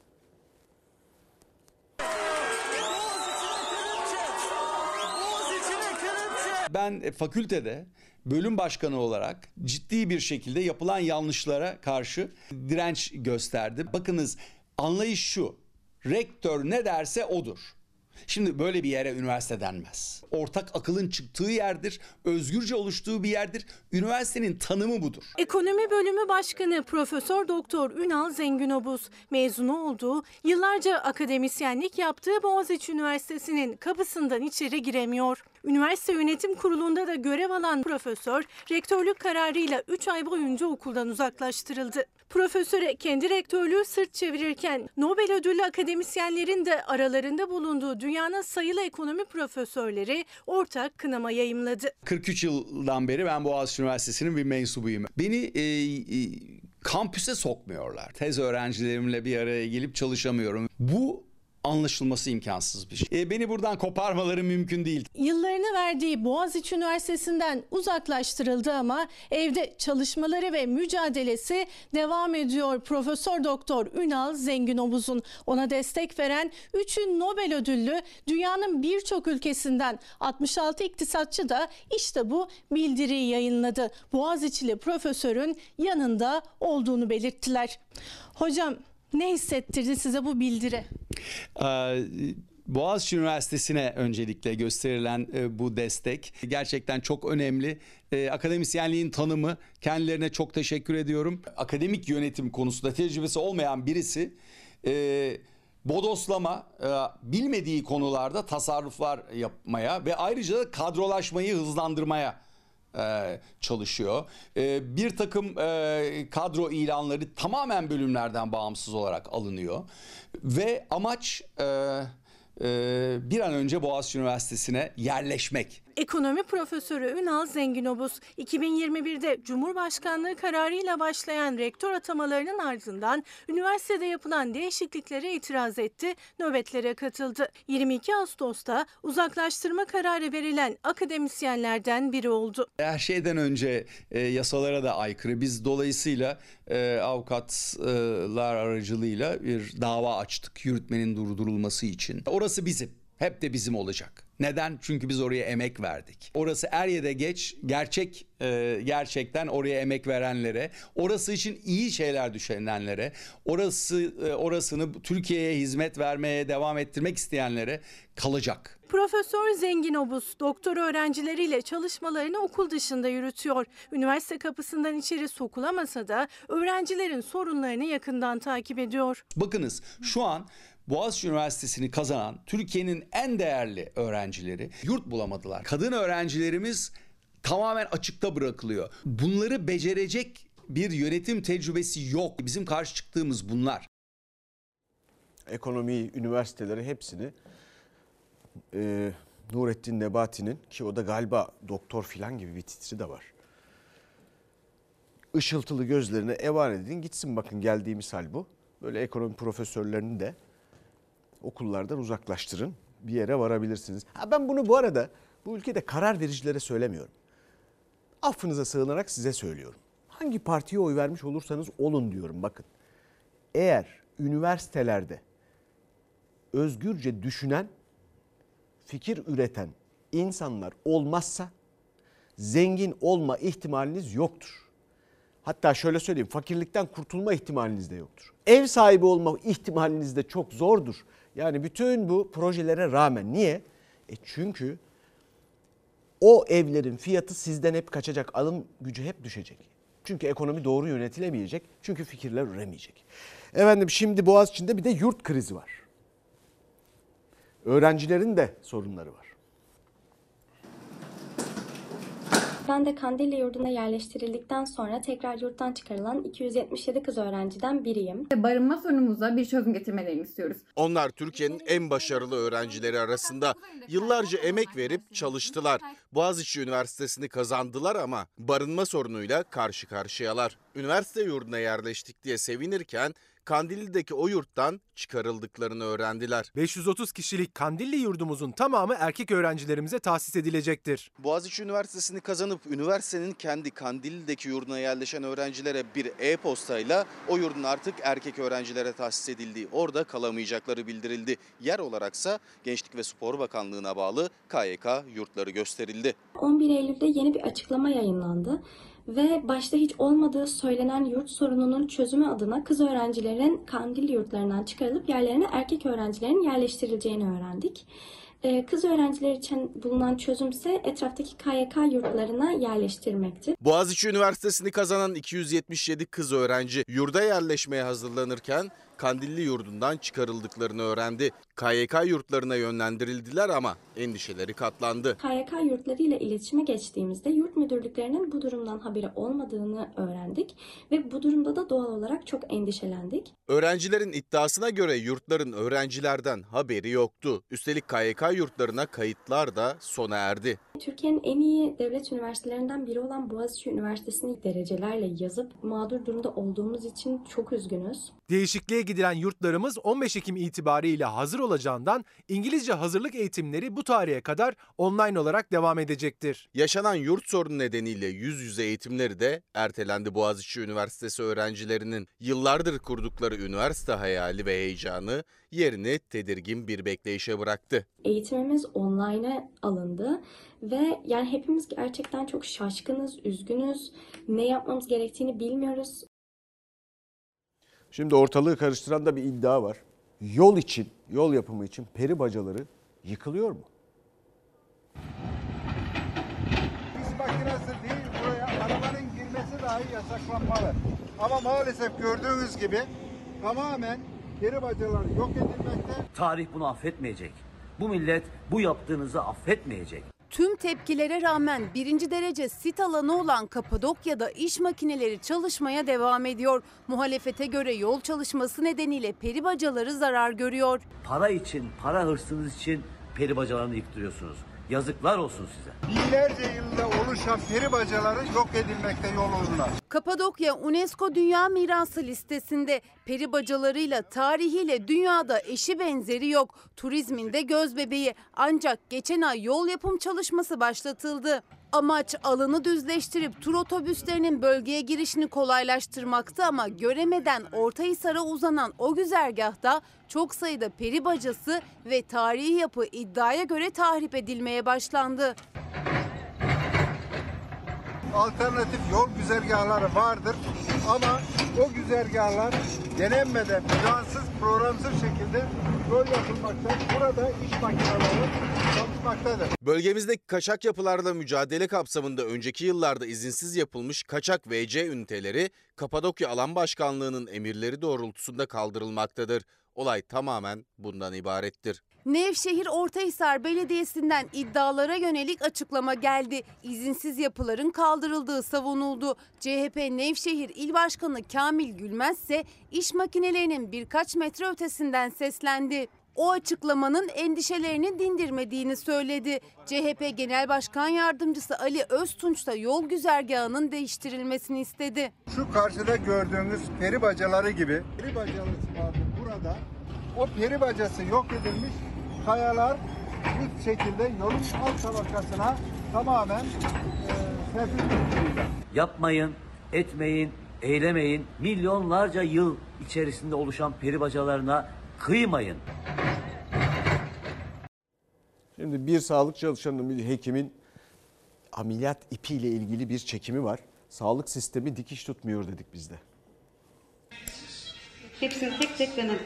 Speaker 29: Ben fakültede bölüm başkanı olarak ciddi bir şekilde yapılan yanlışlara karşı direnç gösterdim. Bakınız anlayış şu. Rektör ne derse odur. Şimdi böyle bir yere üniversite denmez. Ortak akılın çıktığı yerdir, özgürce oluştuğu bir yerdir. Üniversitenin tanımı budur.
Speaker 30: Ekonomi Bölümü Başkanı Profesör Doktor Ünal Zenginobuz mezunu olduğu, yıllarca akademisyenlik yaptığı Boğaziçi Üniversitesi'nin kapısından içeri giremiyor. Üniversite Yönetim Kurulu'nda da görev alan profesör rektörlük kararıyla 3 ay boyunca okuldan uzaklaştırıldı. Profesöre kendi rektörlüğü sırt çevirirken Nobel ödüllü akademisyenlerin de aralarında bulunduğu dünyanın sayılı ekonomi profesörleri ortak kınama yayımladı.
Speaker 29: 43 yıldan beri ben Boğaziçi Üniversitesi'nin bir mensubuyum. Beni e, e, kampüse sokmuyorlar. Tez öğrencilerimle bir araya gelip çalışamıyorum. Bu anlaşılması imkansız bir şey. E, beni buradan koparmaları mümkün değil.
Speaker 30: Yıllarını verdiği Boğaziçi Üniversitesi'nden uzaklaştırıldı ama evde çalışmaları ve mücadelesi devam ediyor. Profesör Doktor Ünal Zenginovuz'un ona destek veren 3'ün Nobel ödüllü dünyanın birçok ülkesinden 66 iktisatçı da işte bu bildiriyi yayınladı. Boğaziçi'li profesörün yanında olduğunu belirttiler. Hocam ne hissettirdi size bu bildiri?
Speaker 29: Ee, Boğaziçi Üniversitesi'ne öncelikle gösterilen e, bu destek gerçekten çok önemli. E, akademisyenliğin tanımı kendilerine çok teşekkür ediyorum. Akademik yönetim konusunda tecrübesi olmayan birisi e, bodoslama, e, bilmediği konularda tasarruflar yapmaya ve ayrıca kadrolaşmayı hızlandırmaya e, çalışıyor. E, bir takım e, kadro ilanları tamamen bölümlerden bağımsız olarak alınıyor ve amaç bir an önce Boğaziçi Üniversitesi'ne yerleşmek.
Speaker 30: Ekonomi profesörü Ünal Zenginobuz 2021'de Cumhurbaşkanlığı kararıyla başlayan rektör atamalarının ardından üniversitede yapılan değişikliklere itiraz etti, nöbetlere katıldı. 22 Ağustos'ta uzaklaştırma kararı verilen akademisyenlerden biri oldu.
Speaker 29: Her şeyden önce e, yasalara da aykırı. Biz dolayısıyla e, avukatlar aracılığıyla bir dava açtık yürütmenin durdurulması için. Orası bizim. Hep de bizim olacak. Neden? Çünkü biz oraya emek verdik. Orası er ya da geç gerçek e, gerçekten oraya emek verenlere, orası için iyi şeyler düşünenlere, orası e, orasını Türkiye'ye hizmet vermeye devam ettirmek isteyenlere kalacak.
Speaker 30: Profesör Zenginobuz doktor öğrencileriyle çalışmalarını okul dışında yürütüyor. Üniversite kapısından içeri sokulamasa da öğrencilerin sorunlarını yakından takip ediyor.
Speaker 29: Bakınız şu an Boğaziçi Üniversitesi'ni kazanan Türkiye'nin en değerli öğrencileri yurt bulamadılar. Kadın öğrencilerimiz tamamen açıkta bırakılıyor. Bunları becerecek bir yönetim tecrübesi yok. Bizim karşı çıktığımız bunlar.
Speaker 1: Ekonomiyi, üniversiteleri hepsini e, Nurettin Nebati'nin ki o da galiba doktor filan gibi bir titri de var. Işıltılı gözlerine evan edin gitsin bakın geldiği misal bu. Böyle ekonomi profesörlerini de okullardan uzaklaştırın. Bir yere varabilirsiniz. Ha ben bunu bu arada bu ülkede karar vericilere söylemiyorum. Affınıza sığınarak size söylüyorum. Hangi partiye oy vermiş olursanız olun diyorum bakın. Eğer üniversitelerde özgürce düşünen, fikir üreten insanlar olmazsa zengin olma ihtimaliniz yoktur. Hatta şöyle söyleyeyim fakirlikten kurtulma ihtimaliniz de yoktur. Ev sahibi olma ihtimaliniz de çok zordur. Yani bütün bu projelere rağmen niye? E çünkü o evlerin fiyatı sizden hep kaçacak, alım gücü hep düşecek. Çünkü ekonomi doğru yönetilemeyecek. Çünkü fikirler üremeyecek. Efendim şimdi Boğaziçi'nde bir de yurt krizi var. Öğrencilerin de sorunları var.
Speaker 31: Ben de Kandilli yurduna yerleştirildikten sonra tekrar yurttan çıkarılan 277 kız öğrenciden biriyim.
Speaker 32: Barınma sorunumuza bir çözüm getirmelerini istiyoruz.
Speaker 28: Onlar Türkiye'nin en başarılı öğrencileri arasında. Yıllarca emek verip çalıştılar. Boğaziçi Üniversitesi'ni kazandılar ama barınma sorunuyla karşı karşıyalar. Üniversite yurduna yerleştik diye sevinirken Kandilli'deki o yurttan çıkarıldıklarını öğrendiler.
Speaker 20: 530 kişilik Kandilli yurdumuzun tamamı erkek öğrencilerimize tahsis edilecektir.
Speaker 28: Boğaziçi Üniversitesi'ni kazanıp üniversitenin kendi Kandilli'deki yurduna yerleşen öğrencilere bir e-postayla o yurdun artık erkek öğrencilere tahsis edildiği, orada kalamayacakları bildirildi. Yer olaraksa Gençlik ve Spor Bakanlığı'na bağlı KYK yurtları gösterildi.
Speaker 31: 11 Eylül'de yeni bir açıklama yayınlandı Ve başta hiç olmadığı söylenen yurt sorununun çözümü adına kız öğrencilerin kandil yurtlarından çıkarılıp yerlerine erkek öğrencilerin yerleştirileceğini öğrendik. Ee, Kız öğrenciler için bulunan çözüm ise etraftaki KYK yurtlarına yerleştirmekti.
Speaker 28: Boğaziçi Üniversitesi'ni kazanan 277 kız öğrenci yurda yerleşmeye hazırlanırken Kandilli yurdundan çıkarıldıklarını öğrendi. KYK yurtlarına yönlendirildiler ama endişeleri katlandı.
Speaker 31: KYK yurtlarıyla iletişime geçtiğimizde yurt müdürlüklerinin bu durumdan haberi olmadığını öğrendik ve bu durumda da doğal olarak çok endişelendik.
Speaker 28: Öğrencilerin iddiasına göre yurtların öğrencilerden haberi yoktu. Üstelik KYK yurtlarına kayıtlar da sona erdi.
Speaker 31: Türkiye'nin en iyi devlet üniversitelerinden biri olan Boğaziçi Üniversitesi'ni derecelerle yazıp mağdur durumda olduğumuz için çok üzgünüz.
Speaker 20: Değişikliğe gidilen yurtlarımız 15 Ekim itibariyle hazır olacağından İngilizce hazırlık eğitimleri bu tarihe kadar online olarak devam edecektir.
Speaker 28: Yaşanan yurt sorunu nedeniyle yüz yüze eğitimleri de ertelendi Boğaziçi Üniversitesi öğrencilerinin. Yıllardır kurdukları üniversite hayali ve heyecanı yerini tedirgin bir bekleyişe bıraktı.
Speaker 31: Eğitimimiz online'a alındı ve yani hepimiz gerçekten çok şaşkınız, üzgünüz. Ne yapmamız gerektiğini bilmiyoruz.
Speaker 1: Şimdi ortalığı karıştıran da bir iddia var. Yol için, yol yapımı için peri bacaları yıkılıyor mu?
Speaker 33: İş makinesi değil buraya arabanın girmesi dahi yasaklanmalı. Ama maalesef gördüğünüz gibi tamamen peri bacaları yok edilmekte.
Speaker 34: Tarih bunu affetmeyecek. Bu millet bu yaptığınızı affetmeyecek.
Speaker 35: Tüm tepkilere rağmen birinci derece sit alanı olan Kapadokya'da iş makineleri çalışmaya devam ediyor. Muhalefete göre yol çalışması nedeniyle peri bacaları zarar görüyor.
Speaker 34: Para için, para hırsınız için peri bacalarını yıktırıyorsunuz. Yazıklar olsun size.
Speaker 33: Binlerce yılda oluşan peri bacaları yok edilmekte yol uğruna.
Speaker 35: Kapadokya UNESCO Dünya Mirası listesinde peri bacalarıyla tarihiyle dünyada eşi benzeri yok. Turizmin de göz bebeği ancak geçen ay yol yapım çalışması başlatıldı. Amaç alanı düzleştirip tur otobüslerinin bölgeye girişini kolaylaştırmaktı ama göremeden Ortahisar'a uzanan o güzergahta çok sayıda peri bacası ve tarihi yapı iddiaya göre tahrip edilmeye başlandı.
Speaker 33: Alternatif yol güzergahları vardır ama o güzergahlar denenmeden plansız programsız şekilde yol yapılmakta. Burada iş makineleri çalışmaktadır.
Speaker 28: Bölgemizdeki kaçak yapılarla mücadele kapsamında önceki yıllarda izinsiz yapılmış kaçak VC üniteleri Kapadokya Alan Başkanlığı'nın emirleri doğrultusunda kaldırılmaktadır. Olay tamamen bundan ibarettir.
Speaker 35: Nevşehir Ortahisar Belediyesi'nden iddialara yönelik açıklama geldi. İzinsiz yapıların kaldırıldığı savunuldu. CHP Nevşehir İl Başkanı Kamil Gülmez ise iş makinelerinin birkaç metre ötesinden seslendi. O açıklamanın endişelerini dindirmediğini söyledi. CHP Genel Başkan Yardımcısı Ali Öztunç da yol güzergahının değiştirilmesini istedi.
Speaker 33: Şu karşıda gördüğünüz peri bacaları gibi peri bacası vardı burada. O peri bacası yok edilmiş. Kayalar bu şekilde yolun alt tabakasına tamamen e.
Speaker 34: Yapmayın, etmeyin, eylemeyin. Milyonlarca yıl içerisinde oluşan peri bacalarına kıymayın.
Speaker 1: Şimdi bir sağlık çalışanının, bir hekimin ameliyat ipiyle ilgili bir çekimi var. Sağlık sistemi dikiş tutmuyor dedik biz de.
Speaker 36: Hepsini tek tek denedim.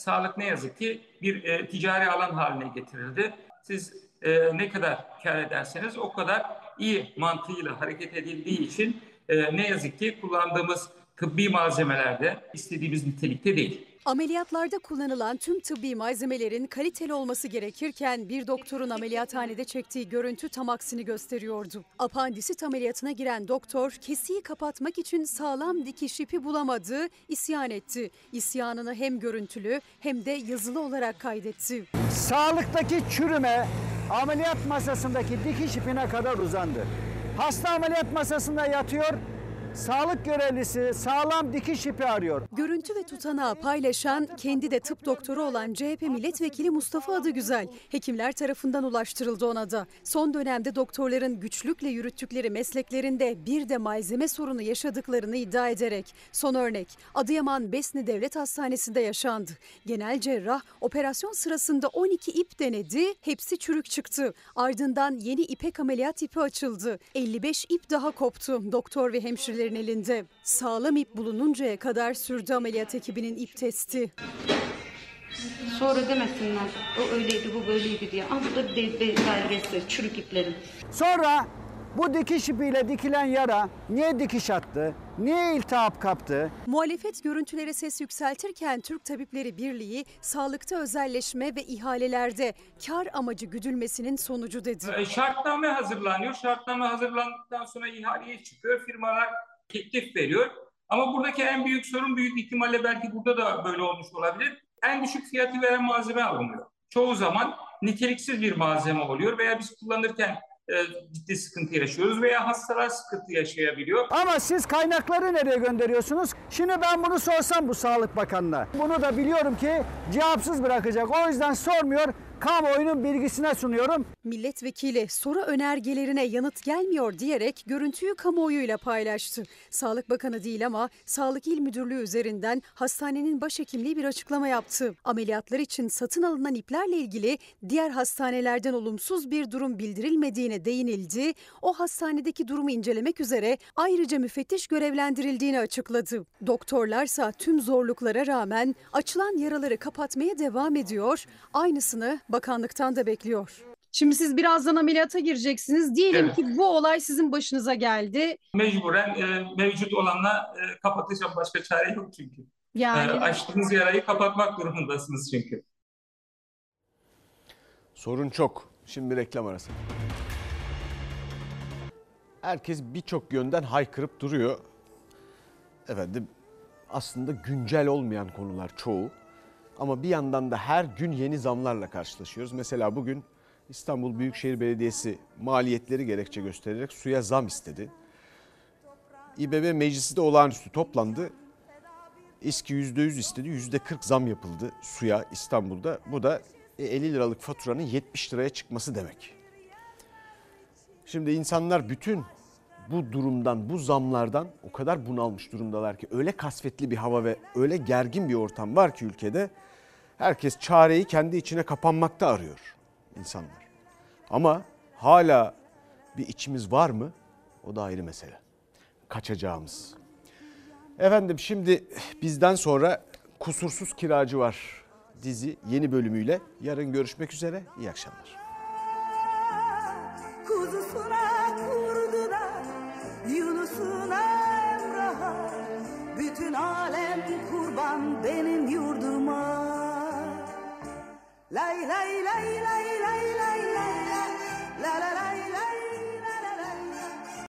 Speaker 37: Sağlık ne yazık ki bir e, ticari alan haline getirildi. Siz e, ne kadar kar ederseniz o kadar iyi mantığıyla hareket edildiği için e, ne yazık ki kullandığımız tıbbi malzemelerde istediğimiz nitelikte değil.
Speaker 38: Ameliyatlarda kullanılan tüm tıbbi malzemelerin kaliteli olması gerekirken bir doktorun ameliyathanede çektiği görüntü tam aksini gösteriyordu. Apandisit ameliyatına giren doktor kesiyi kapatmak için sağlam dikiş ipi bulamadı, isyan etti. İsyanını hem görüntülü hem de yazılı olarak kaydetti.
Speaker 39: Sağlıktaki çürüme ameliyat masasındaki dikiş ipine kadar uzandı. Hasta ameliyat masasında yatıyor, sağlık görevlisi sağlam dikiş ipi arıyor.
Speaker 38: Görüntü ve tutanağı paylaşan, kendi de tıp doktoru olan CHP milletvekili Mustafa Adıgüzel. Hekimler tarafından ulaştırıldı ona da. Son dönemde doktorların güçlükle yürüttükleri mesleklerinde bir de malzeme sorunu yaşadıklarını iddia ederek. Son örnek Adıyaman Besni Devlet Hastanesi'nde yaşandı. Genel cerrah operasyon sırasında 12 ip denedi, hepsi çürük çıktı. Ardından yeni ipek ameliyat ipi açıldı. 55 ip daha koptu doktor ve hemşirelerin elinde. Sağlam ip bulununcaya kadar sürdü ameliyat ekibinin ip testi.
Speaker 40: Sonra demesinler o öyleydi bu böyleydi diye. Al bu da de, de, belgesi çürük iplerin.
Speaker 39: Sonra bu dikiş ipiyle dikilen yara niye dikiş attı? Niye iltihap kaptı?
Speaker 38: Muhalefet görüntülere ses yükseltirken Türk Tabipleri Birliği sağlıkta özelleşme ve ihalelerde kar amacı güdülmesinin sonucu dedi.
Speaker 37: E, Şartname hazırlanıyor. Şartname hazırlandıktan sonra ihaleye çıkıyor. Firmalar teklif veriyor. Ama buradaki en büyük sorun büyük ihtimalle belki burada da böyle olmuş olabilir. En düşük fiyatı veren malzeme alınıyor. Çoğu zaman niteliksiz bir malzeme oluyor veya biz kullanırken e, ciddi sıkıntı yaşıyoruz veya hastalar sıkıntı yaşayabiliyor.
Speaker 39: Ama siz kaynakları nereye gönderiyorsunuz? Şimdi ben bunu sorsam bu Sağlık Bakanı'na. Bunu da biliyorum ki cevapsız bırakacak. O yüzden sormuyor. Kamuoyunun bilgisine sunuyorum.
Speaker 38: Milletvekili soru önergelerine yanıt gelmiyor diyerek görüntüyü kamuoyuyla paylaştı. Sağlık Bakanı değil ama Sağlık İl Müdürlüğü üzerinden hastanenin başhekimliği bir açıklama yaptı. Ameliyatlar için satın alınan iplerle ilgili diğer hastanelerden olumsuz bir durum bildirilmediğine değinildi. O hastanedeki durumu incelemek üzere ayrıca müfettiş görevlendirildiğini açıkladı. Doktorlarsa tüm zorluklara rağmen açılan yaraları kapatmaya devam ediyor. Aynısını bakanlıktan da bekliyor.
Speaker 41: Şimdi siz birazdan ameliyata gireceksiniz. Diyelim
Speaker 37: Evet.
Speaker 41: ki bu olay sizin başınıza geldi.
Speaker 37: Mecburen e, mevcut olanla e, kapatacağım. Başka çare yok çünkü.
Speaker 41: Yani-
Speaker 37: E, açtığınız yarayı kapatmak durumundasınız çünkü.
Speaker 1: Sorun çok. Şimdi reklam arası. Herkes birçok yönden haykırıp duruyor. Efendim aslında güncel olmayan konular çoğu. Ama bir yandan da her gün yeni zamlarla karşılaşıyoruz. Mesela bugün İstanbul Büyükşehir Belediyesi maliyetleri gerekçe göstererek suya zam istedi. İBB meclisi de olağanüstü toplandı. İSKİ %100 istedi. %40 zam yapıldı suya İstanbul'da. Bu da e, 50 liralık faturanın 70 liraya çıkması demek. Şimdi insanlar bütün bu durumdan, bu zamlardan o kadar bunalmış durumdalar ki öyle kasvetli bir hava ve öyle gergin bir ortam var ki ülkede herkes çareyi kendi içine kapanmakta arıyor insanlar. Ama hala bir içimiz var mı? O da ayrı mesele. Kaçacağımız. Efendim şimdi bizden sonra Kusursuz Kiracı var dizi yeni bölümüyle. Yarın görüşmek üzere. İyi akşamlar.
Speaker 42: Kuzusuna kurdular Yunus'una Emrah'a Bütün alem kurban benim yurduma لا لا لا لا لا لا لا لا لا لا